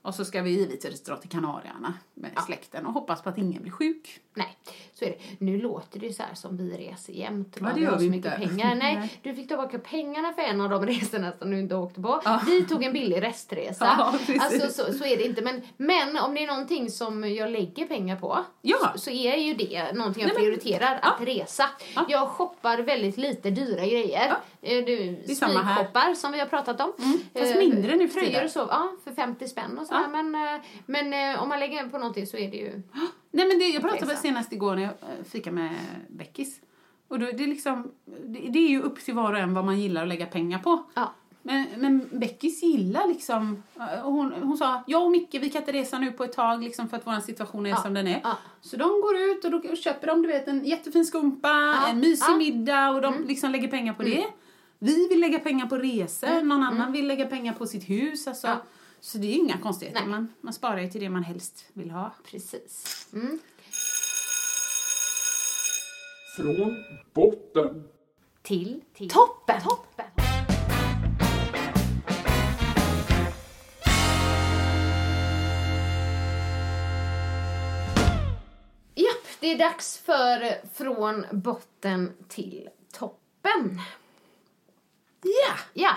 Och så ska vi givetvis dra till Kanarieöarna med släkten och hoppas på att ingen blir sjuk. Nej, så är det. Nu låter det ju så här som vi reser jämt. Ja, det gör vi så mycket inte. pengar. Nej, du fick tillbaka pengarna för en av de resorna som du inte åkte på. Vi tog en billig restresa. Precis. alltså, så, så är det inte. Men, men om det är någonting som jag lägger pengar på Ja. så, så är ju det någonting jag Nej, men- prioriterar. Att resa. Jag shoppar väldigt lite dyra grejer. Eh, Du, smygshoppar som vi har pratat om. Fast Eh, mindre nu för Tröjor tiden. och så, ja, för 50 spänn och. Ja. Men, eh, men om man lägger på någonting så är det ju... Nej men det, jag pratade väl senast igår när jag eh, fikade med Beckis. Och då, det, är liksom, det, det är ju upp till var och en vad man gillar att lägga pengar på. Ja. Men, men Beckis gillar liksom, eh, hon, hon sa jag och Micke vi kan inte resa nu på ett tag liksom för att vår situation är Ja, som den är. ja. Så de går ut och då köper de du vet en jättefin skumpa, en mysig. Mm. middag och de liksom lägger pengar på det. Vi vill lägga pengar på resor, någon annan vill lägga pengar på sitt hus. Alltså. Ja. Så det är ju inga konstigheter, Nej. man, man sparar ju till det man helst vill ha. Precis. Mm. Från botten. Till, toppen. toppen. Japp, det är dags för Från botten till toppen. Ja! Ja.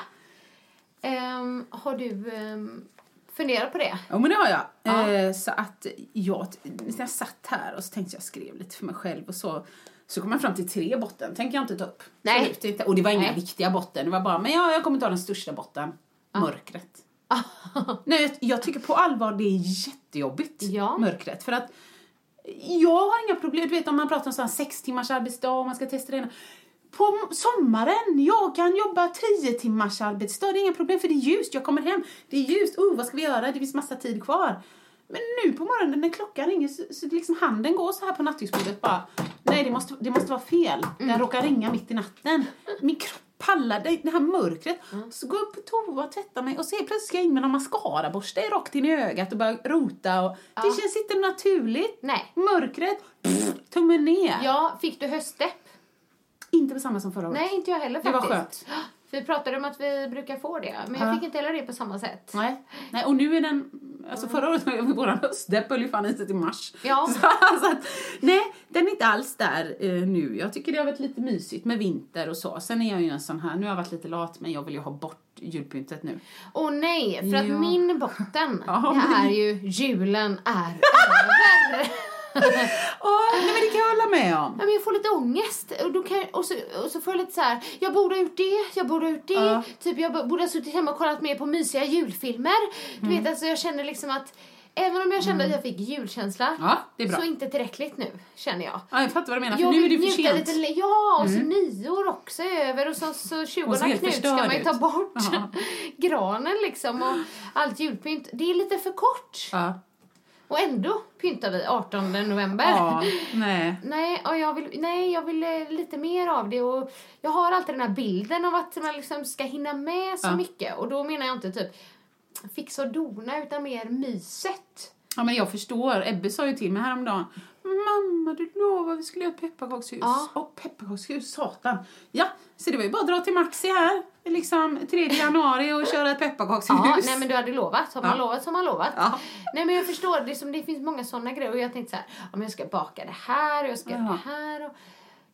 Ehm, har du ehm, funderat på det? Ja, men det har jag. Ja. Eh, så att jag, när jag satt här och så tänkte jag skrev lite för mig själv och så, så kom jag fram till tre botten. tänker jag inte ta upp. Nej. Absolut inte. Och det var inga Nej. riktiga botten. Det var bara, men ja, jag kommer ta den största botten. Mörkret. Nej, jag, jag tycker på allvar det är jättejobbigt. Ja. Mörkret. För att jag har inga problem. Du vet om man pratar om sex timmars arbetsdag och man ska testa det ena. På sommaren, jag kan jobba tio timmars arbetsdag. Det är inga problem för det är ljust. Jag kommer hem, det är ljust. Oh, vad ska vi göra? Det finns massa tid kvar. Men nu på morgonen när klockan ringer så, så liksom handen går så här på nattduksbordet bara. Nej, det måste, det måste vara fel. Den råkar ringa mitt i natten. Min kropp pallar det, det här mörkret. Så går jag upp på toa och tvättar mig och ser plötsligt ska jag in med någon mascaraborste rakt in i ögat och börja rota. Och Det känns inte naturligt. Nej. Mörkret, pff, tummen ner. Ja, fick du höstdepp? Inte på samma som förra året. Nej, inte jag heller Det var faktiskt. Vi pratade om att vi brukar få det, men jag Ja. fick inte heller det på samma sätt. Nej. Nej, och nu är den... Alltså förra året var våran höstdepp höll ju fan i sig till mars. Ja. Så, alltså att, nej, den är inte alls där eh, nu. Jag tycker det har varit lite mysigt med vinter och så. Sen är jag ju en sån här, nu har jag varit lite lat men jag vill ju ha bort julpyntet nu. Åh nej, för att Ja. min botten, Ja, det är ju julen är över. Åh, nej men det kan jag hålla med om. Ja, men jag får lite ångest och, då kan, och, så, och så får jag lite så här. jag borde ha gjort det, jag borde ha gjort det. Ja. Typ jag borde ha suttit hemma och kollat mer på mysiga julfilmer. Du Mm. vet, alltså jag känner liksom att Även om jag kände att jag fick julkänsla Ja, så inte tillräckligt nu, känner jag. Ja, jag fattar vad du menar, för Jag nu är det för sent. Mm. lite, ja, och så nyår också är över och så, så 20 Och så helt Knut ska man ju ta bort Ja. granen liksom och allt julpynt. Det är lite för kort. Ja. Och ändå pyntar vi 18 november. ja, nej. Nej, och jag vill, nej, jag vill eh, lite mer av det. Och jag har alltid den här bilden av att man liksom ska hinna med så Ja. mycket. Och då menar jag inte typ fixa och dona, utan mer myset. Ja, men jag förstår. Ebbe sa ju till mig häromdagen. Mamma, du lovade vi skulle göra ett pepparkakshus. Ja. Och pepparkakshus, satan. Ja, så det var ju bara att dra till Maxi här, liksom 3 januari och köra ett pepparkakshus. Ja, nej men du hade lovat. Har man Ja. lovat så har man lovat. Ja. Nej men jag förstår, det, som, det finns många sådana grejer. Och jag tänkte så här, om jag ska baka det här och jag ska göra Ja. det här. Och,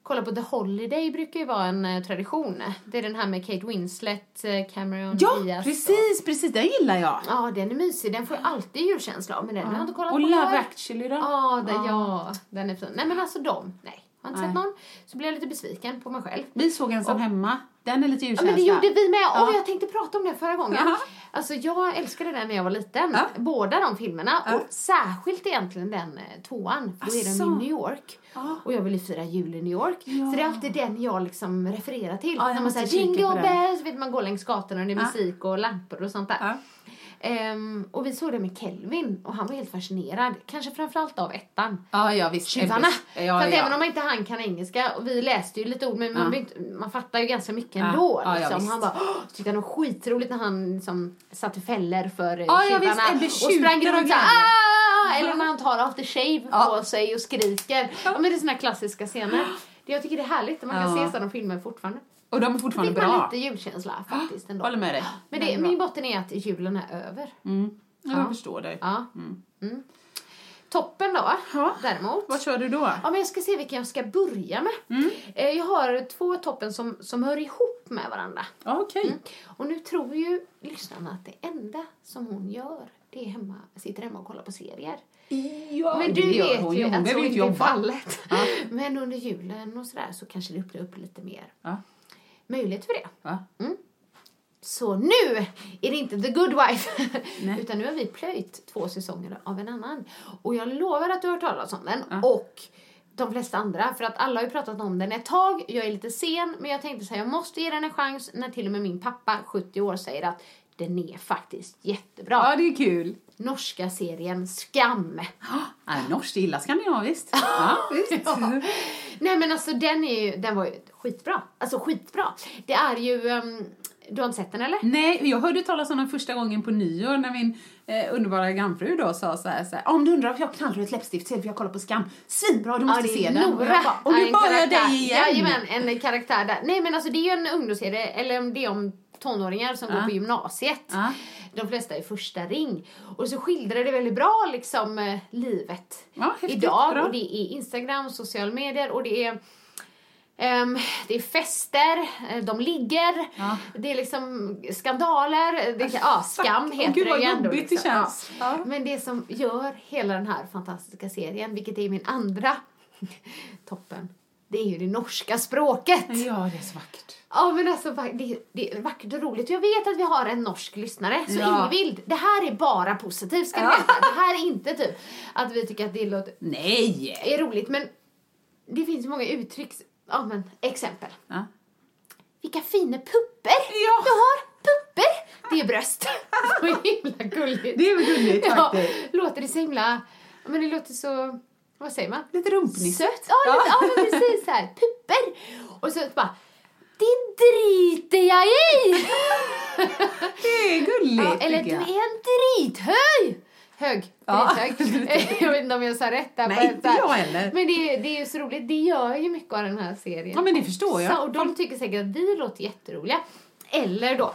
kolla på The Holiday brukar ju vara en eh, tradition. Det är den här med Kate Winslet, eh, Cameron Ja, Diaz. Och, precis, precis. Den gillar jag. ja, den är mysig. Den får ju alltid julkänsla av. Men den har jag inte kollat Och på. Love Jag- actually då? Ja, den, ja, den är fin. Nej men alltså de, nej. Har inte sett Nej. någon. Så blir jag lite besviken på mig själv. Vi såg ensam hemma. Den är lite Ja julkänsla. men det gjorde vi med. Åh, Ja. jag tänkte prata om det förra gången. Jaha. Alltså jag älskade den när jag var liten. Ja. Båda de filmerna. Ja. Och särskilt egentligen den eh, tvåan. För då är de i New York. Ja. Och jag vill ju fira jul i New York. Så det är alltid den jag liksom refererar till. Ja, jag när man säger jingle bells, vet man går längs gatorna och det är Ja. musik och lampor och sånt där. Ehm, och vi såg det med Kelvin och han var helt fascinerad. Kanske framförallt av ettan. Ja, ja visst. Tjuvarna. Ja, För att även om inte han kan engelska, och vi läste ju lite ord men man, inte- man fattar ju ganska mycket ändå. Ja, liksom. han bara, tyckte han var skitroligt när han liksom, satte fällor för ja, tjuvarna. och sprang runt såhär. "Ah!" Eller när han tar after shave på sig och skriker. Ja. men det är såna klassiska scener. Det, jag tycker det är härligt att man kan se sådana filmer fortfarande. Och de är Det fortfarande bra. lite julkänsla faktiskt ändå. Håller med dig. Men Den det, min botten är att julen är över. Mm. Ja, Ja. jag förstår dig. Ja. Mm. Toppen då, Ja. däremot. Vad kör du då? Ja, men jag ska se vilken jag ska börja med. Mm. Eh, Jag har två toppen som, som hör ihop med varandra. Okej. Mm. Och nu tror ju lyssnarna att det enda som hon gör, det är hemma, sitter hemma och kollar på serier. Ja, Men det du vet hon ju Hon att så inte är fallet. Ja. Men under julen och sådär så kanske det öppnar upp lite mer Ja. Möjlighet för det. Ja. Så nu är det inte The Good Wife, utan nu har vi plöjt två säsonger av en annan. Och jag lovar att du har hört talas om den. Ja. Och de flesta andra, för att alla har ju pratat om den ett tag. Jag är lite sen, men jag tänkte så här, jag måste ge den en chans när till och med min pappa, 70 år, säger att den är faktiskt jättebra. Ja, det är kul. Norska serien Skam. Ja, norskt gillar skandinaviskt. Ja, visst. Nej men alltså den är ju, den var ju skitbra. Alltså skitbra. Det är ju, ehm, du har inte sett den eller? Nej, jag hörde talas om den första gången på nyår när min eh, underbara grannfru då sa så här, så här om du undrar varför jag knallröd ett läppstift så är det för jag kollar på Skam. Svinbra, du måste det se den. Och, jag bara, och nu en börjar karaktär. dig igen. Jajamän, en karaktär där. Nej men alltså det är ju en ungdomsserie, eller det är om tonåringar som går Ja. på gymnasiet. Ja. De flesta är första ring. Och så skildrar det väldigt bra liksom eh, livet Ja, idag. bra. Och det är Instagram, sociala medier och det är ehm, det är fester, eh, de ligger, Ja. det är liksom skandaler, det, ja, skam heter gud, det ju ändå. jobbigt det liksom. känns. Ja. Men det som gör hela den här fantastiska serien, vilket är min andra toppen, det är ju det norska språket. Ja, det är så vackert. Ja men alltså det, det är vackert och roligt. Jag vet att vi har en norsk lyssnare, så Ja. Ingvild, det här är bara positivt ska Ja. veta. Det här är inte typ att vi tycker att det låter, Nej! är roligt men det finns många uttryck, ja men exempel. Ja. Vilka fina pupper Ja. du har! Pupper! Det är bröst. så himla gulligt. Det är väl gulligt ja, faktiskt. låter det så himla, ja, men det låter så, vad säger man? Lite rumpnissigt. Sött. Ja, lite, ja. men precis så här. Pupper. Och så bara, det driter jag i! Det är gulligt Ja, eller du är en drithöj! hög. Ja. Jag vet inte om jag sa rätt där. Nej, men inte jag heller. Men det, det är ju så roligt. Det gör ju mycket av den här serien. Ja, men det förstår jag. Så, och de tycker säkert att vi låter jätteroliga. Eller då,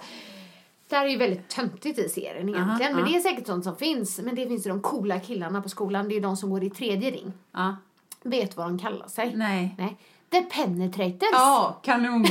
det här är ju väldigt töntigt i serien egentligen. men aha. det är säkert sånt som finns. Men det finns ju de coola killarna på skolan. Det är ju de som går i tredje ring. Ja. Vet vad de kallar sig? Nej. Nej. The Penetrators. Ja, kanon.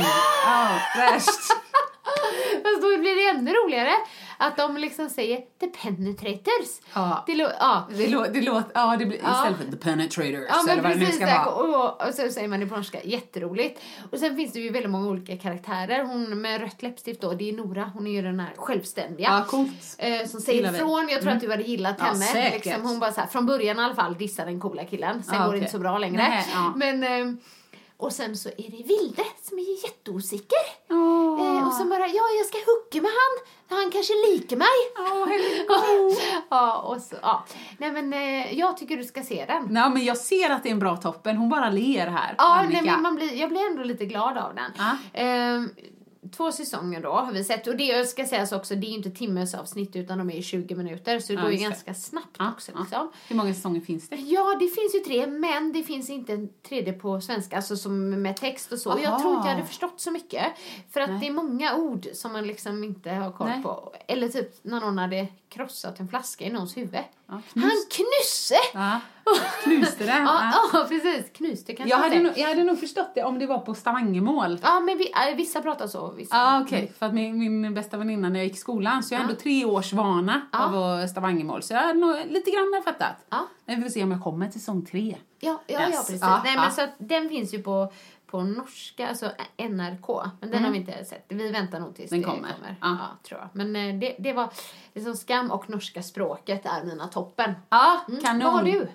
Ja, värst. Fast då blir det ännu roligare att de liksom säger The Penetrators. Ja. Det, lå- ja. Det, lå, det låter, ja det blir Ja. istället för the penetrators Ja men eller vad det precis, ska vara. och, och så säger man det på norska, jätteroligt. Och sen finns det ju väldigt många olika karaktärer. Hon med rött läppstift då, det är Nora, hon är ju den här självständiga. Ja, coolt. Eh, som säger ifrån, jag tror att du hade gillat Ja, henne. säkert. Liksom, hon bara så här, från början i alla fall dissar den coola killen. Sen Ja, går det okej. inte så bra längre. Nej, ja. Men, eh, och sen så är det Vilde som är jätteosäker. Eh, och så bara, ja jag ska hooka med han. Han kanske liker mig. ja, och så, ja. Nej men eh, jag tycker du ska se den. Nej, men jag ser att det är en bra toppen. Hon bara ler här. Ja, Annika. nej, men man blir, jag blir ändå lite glad av den. Ja. Ehm, två säsonger då har vi sett. Och det ska sägas också, det är ju inte timmes avsnitt utan de är ju 20 minuter. Så det Ja, går ju det. ganska snabbt Ja, också. ja. Liksom. Hur många säsonger finns det? Ja, det finns ju tre, men det finns inte en tredje på svenska, alltså som med text och så. Och Jag Aha. tror inte jag hade förstått så mycket. För att Nej. det är många ord som man liksom inte har koll Nej. på. Eller typ när någon hade krossat en flaska i någons huvud. Ja, Han knusse! Ja. Knuste det? Ja, Ja. precis. Knuste kanske Jag hade, nog, jag hade nog förstått det om det var på Stavangemål. Ja, men vi, äh, vissa pratar så. Vissa. Ja, okej. För att min, min bästa väninna när jag gick i skolan, så jag har ändå tre års vana av Stavangemål. Så jag har nog lite grann fattat. Ja. Men vi får se om jag kommer till säsong tre. Ja, ja, ja Yes. precis. Ja, Nej, ja. men så den finns ju på, på norska, alltså NRK. Men den har vi inte sett. Vi väntar nog tills Den det kommer. kommer. Ja. Ja. tror jag. Men eh, det, det var liksom skam och norska språket är mina toppen. Ja, Mm. kanon. Vad har du?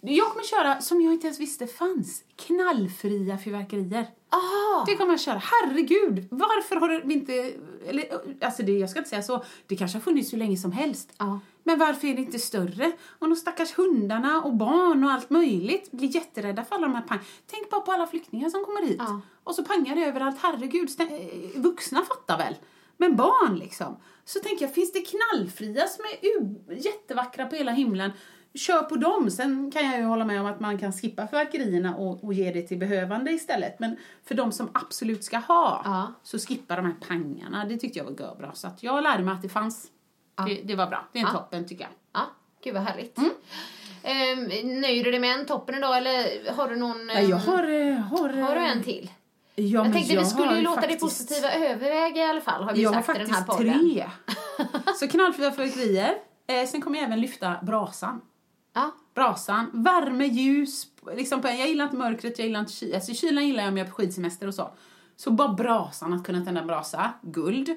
Jag kommer köra, som jag inte ens visste fanns, knallfria fyrverkerier. Ah, Det kommer jag köra. Herregud, varför har vi inte... Eller, alltså det, jag ska inte säga så. Det kanske har funnits hur länge som helst. Ja. Men varför är det inte större? Och de stackars hundarna och barn och allt möjligt blir jätterädda för alla de här pang. Tänk bara på alla flyktingar som kommer hit. Ja. Och så pangar det överallt. Herregud, eh, vuxna fattar väl. Men barn liksom. Så tänker jag, finns det knallfria som är jättevackra på hela himlen? Kör på dem. Sen kan jag ju hålla med om att man kan skippa fyrverkerierna och, och ge det till behövande istället. Men för de som absolut ska ha, Ja. så skippa de här pangarna. Det tyckte jag var görbra. Så att jag lärde mig att det fanns. Det, det var bra. Det är en Ja. toppen tycker jag. ja, gud vad härligt. Mm. Ehm, nöjer du dig med en toppen idag eller har du någon... Nej, jag ehm, har... eh, har, Har du en till? Ja, Jag men tänkte vi skulle har ju låta faktiskt, det positiva överväga i alla fall, har vi Jag har sagt i den här faktiskt podden. tre. Så knallfria fyrverkerier. Eh, sen kommer jag även lyfta brasan. Ja. Brasan, värme, ljus. Liksom på, jag gillar inte mörkret, jag gillar inte kylan. Alltså, kylan gillar jag om jag är på skidsemester och så. Så bara brasan, att kunna tända en brasa. Guld.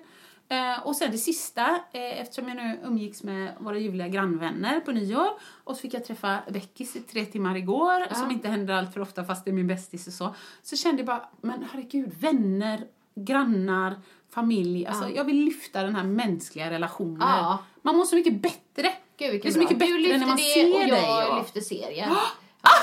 Eh, och sen det sista, eh, eftersom jag nu umgicks med våra ljuvliga grannvänner på nyår och så fick jag träffa Beckis i tre timmar igår, som inte händer allt för ofta fast det är min bästis och så. Så kände jag bara, men herregud, vänner, grannar, familj. Alltså jag vill lyfta den här mänskliga relationen. Ja. Man mår så mycket bättre. Gud, det är så bra. mycket bättre när man det ser och jag dig. Och... lyfter serien.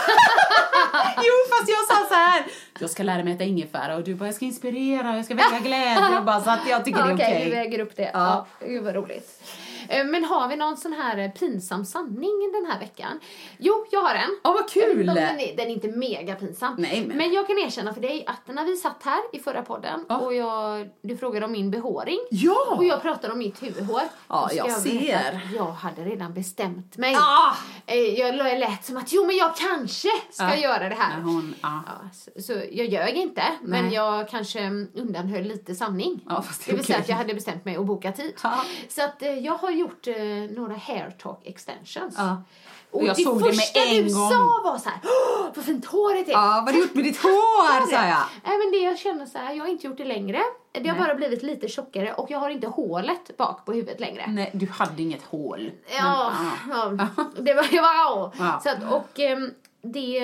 Jo, fast jag sa så här. Jag ska lära mig äta ingefära och du bara, jag ska inspirera, jag ska väcka glädje. Bara, så att jag tycker det är Okej, okej. vi väger upp det. Ja. Ja. Gud vad roligt. Eh, Men har vi någon sån här eh, pinsam sanning den här veckan? Jo, jag har en. Ja, vad kul! Den är, den är inte mega pinsam. Nej, men- jag kan erkänna för dig att när vi satt här i förra podden Ja. och jag, du frågade om min behåring Ja! och jag pratade om mitt huvudhår. Ja, jag berätta ser. Jag hade redan bestämt mig. Ah! Eh, Jag jag lät som att jo men jag kanske ska Ja. göra det här. Hon, ja. Ja, så, så jag ljög inte, men Nej. jag kanske undanhöll lite sanning. Ja, det det vill säga att jag hade bestämt mig att boka tid. Så att eh, jag har gjort eh, några hair talk extensions. Ja. Och Jag det såg det med första en du gång. sa var så här, "Åh, vad fint håret är. Ja, vad har du gjort med ditt hår, sa jag. Nej men det jag känner så här, jag har inte gjort det längre. Det har Nej. bara blivit lite tjockare och jag har inte hålet bak på huvudet längre. Nej, du hade inget hål. Ja, Men, ja. det var, det var Ja. Så att, och ehm, det,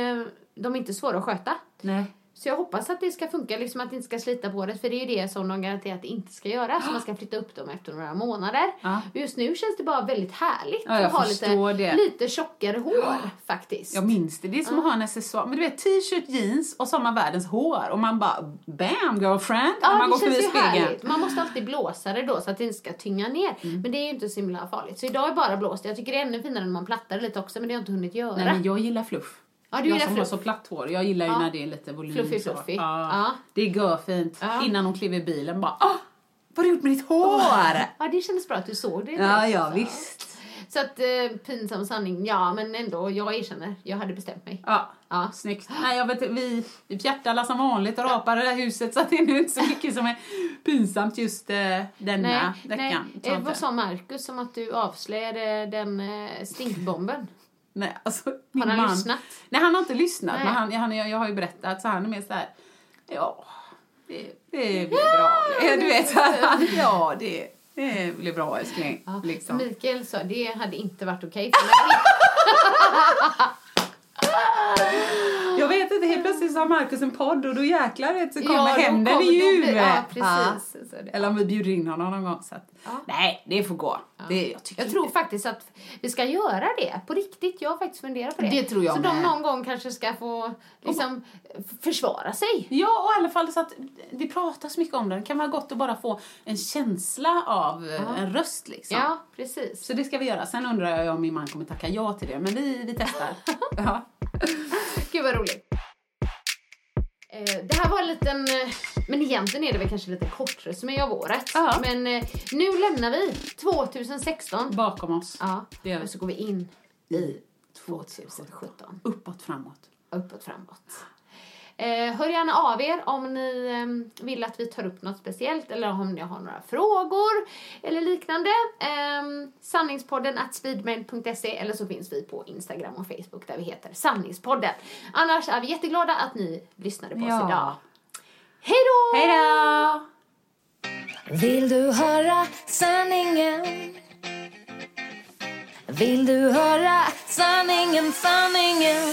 de är inte svåra att sköta. Nej. Så jag hoppas att det ska funka, liksom att det inte ska slita på det. För det är ju det som de garanterat inte ska göra. Så man ska flytta upp dem efter några månader. Ja. Just nu känns det bara väldigt härligt Ja, att ha lite, det. lite tjockare hår faktiskt. Jag minns det. Det är som att ha en accessoar. Men du vet, t-shirt, jeans och så har man världens hår. Och man bara, bam girlfriend! Ja, man det går känns ju spegeln. härligt. Man måste alltid blåsa det då så att det inte ska tynga ner. Mm. Men det är ju inte så himla farligt. Så idag är bara blåst. Jag tycker det är ännu finare när man plattar det lite också men det har jag inte hunnit göra. Nej, men jag gillar fluff. Ja, du jag som har så platt hår. Jag gillar ju Ja. när det är lite volym. Fluffy, fluffy. Ja. Det är görfint. Ja. Innan hon klev i bilen bara, ah, vad har du gjort med ditt hår? Ja, det kändes bra att du såg det. Ja, ja, så. visst. Så att eh, pinsam sanning, ja men ändå, jag erkänner. Jag hade bestämt mig. Ja, Ja. snyggt. Nej, jag vet, vi, vi fjärtar alla som vanligt och rapar det där huset så att det är nu inte så mycket som är pinsamt just eh, denna Nej, veckan. nej. Eh, vad sa Marcus om att du avslöjade den eh, stinkbomben? Nej, alltså, Har han man, lyssnat? Nej, han har inte lyssnat. Nej. Men han, han, jag, jag har ju berättat så han är mer så här, ja, det, det blir bra. Eh, Du vet, ja, det, det blir bra älskling. Ja, Liksom. Mikael sa det hade inte varit okej för mig. Jag vet inte, helt plötsligt så har Markus en podd och då jäklar vet, så kommer Ja, kommer- i huvudet. ja, precis. Det- Eller om vi bjuder in honom någon gång. Så att, Ja. Nej, det får gå. Det, jag Jag tror faktiskt att vi ska göra det på riktigt. Jag har faktiskt funderat på det. Det tror jag Så de med. någon gång kanske ska få liksom försvara sig. Ja, och i alla fall så att det pratas mycket om det. Det kan vara gott att bara få en känsla av eh, en röst liksom. Ja, precis. Så det ska vi göra. Sen undrar jag om min man kommer tacka ja till det. Men vi, vi testar. ja. Gud vad roligt. Eh, Det här var en liten, eh, men egentligen är det väl kanske lite kort resumé av året. Ja. Men eh, nu lämnar vi 2016. Bakom oss. Ja, Det och så går vi in i 2017. Uppåt, framåt. Uppåt, framåt. Eh, hör gärna av er om ni eh, vill att vi tar upp något speciellt eller om ni har några frågor eller liknande. Eh, sanningspodden at speedmail.se eller så finns vi på Instagram och Facebook där vi heter Sanningspodden. Annars är vi jätteglada att ni lyssnade på oss Ja. idag. Hej då! Hej då! Vill du höra sanningen? Vill du höra sanningen, sanningen?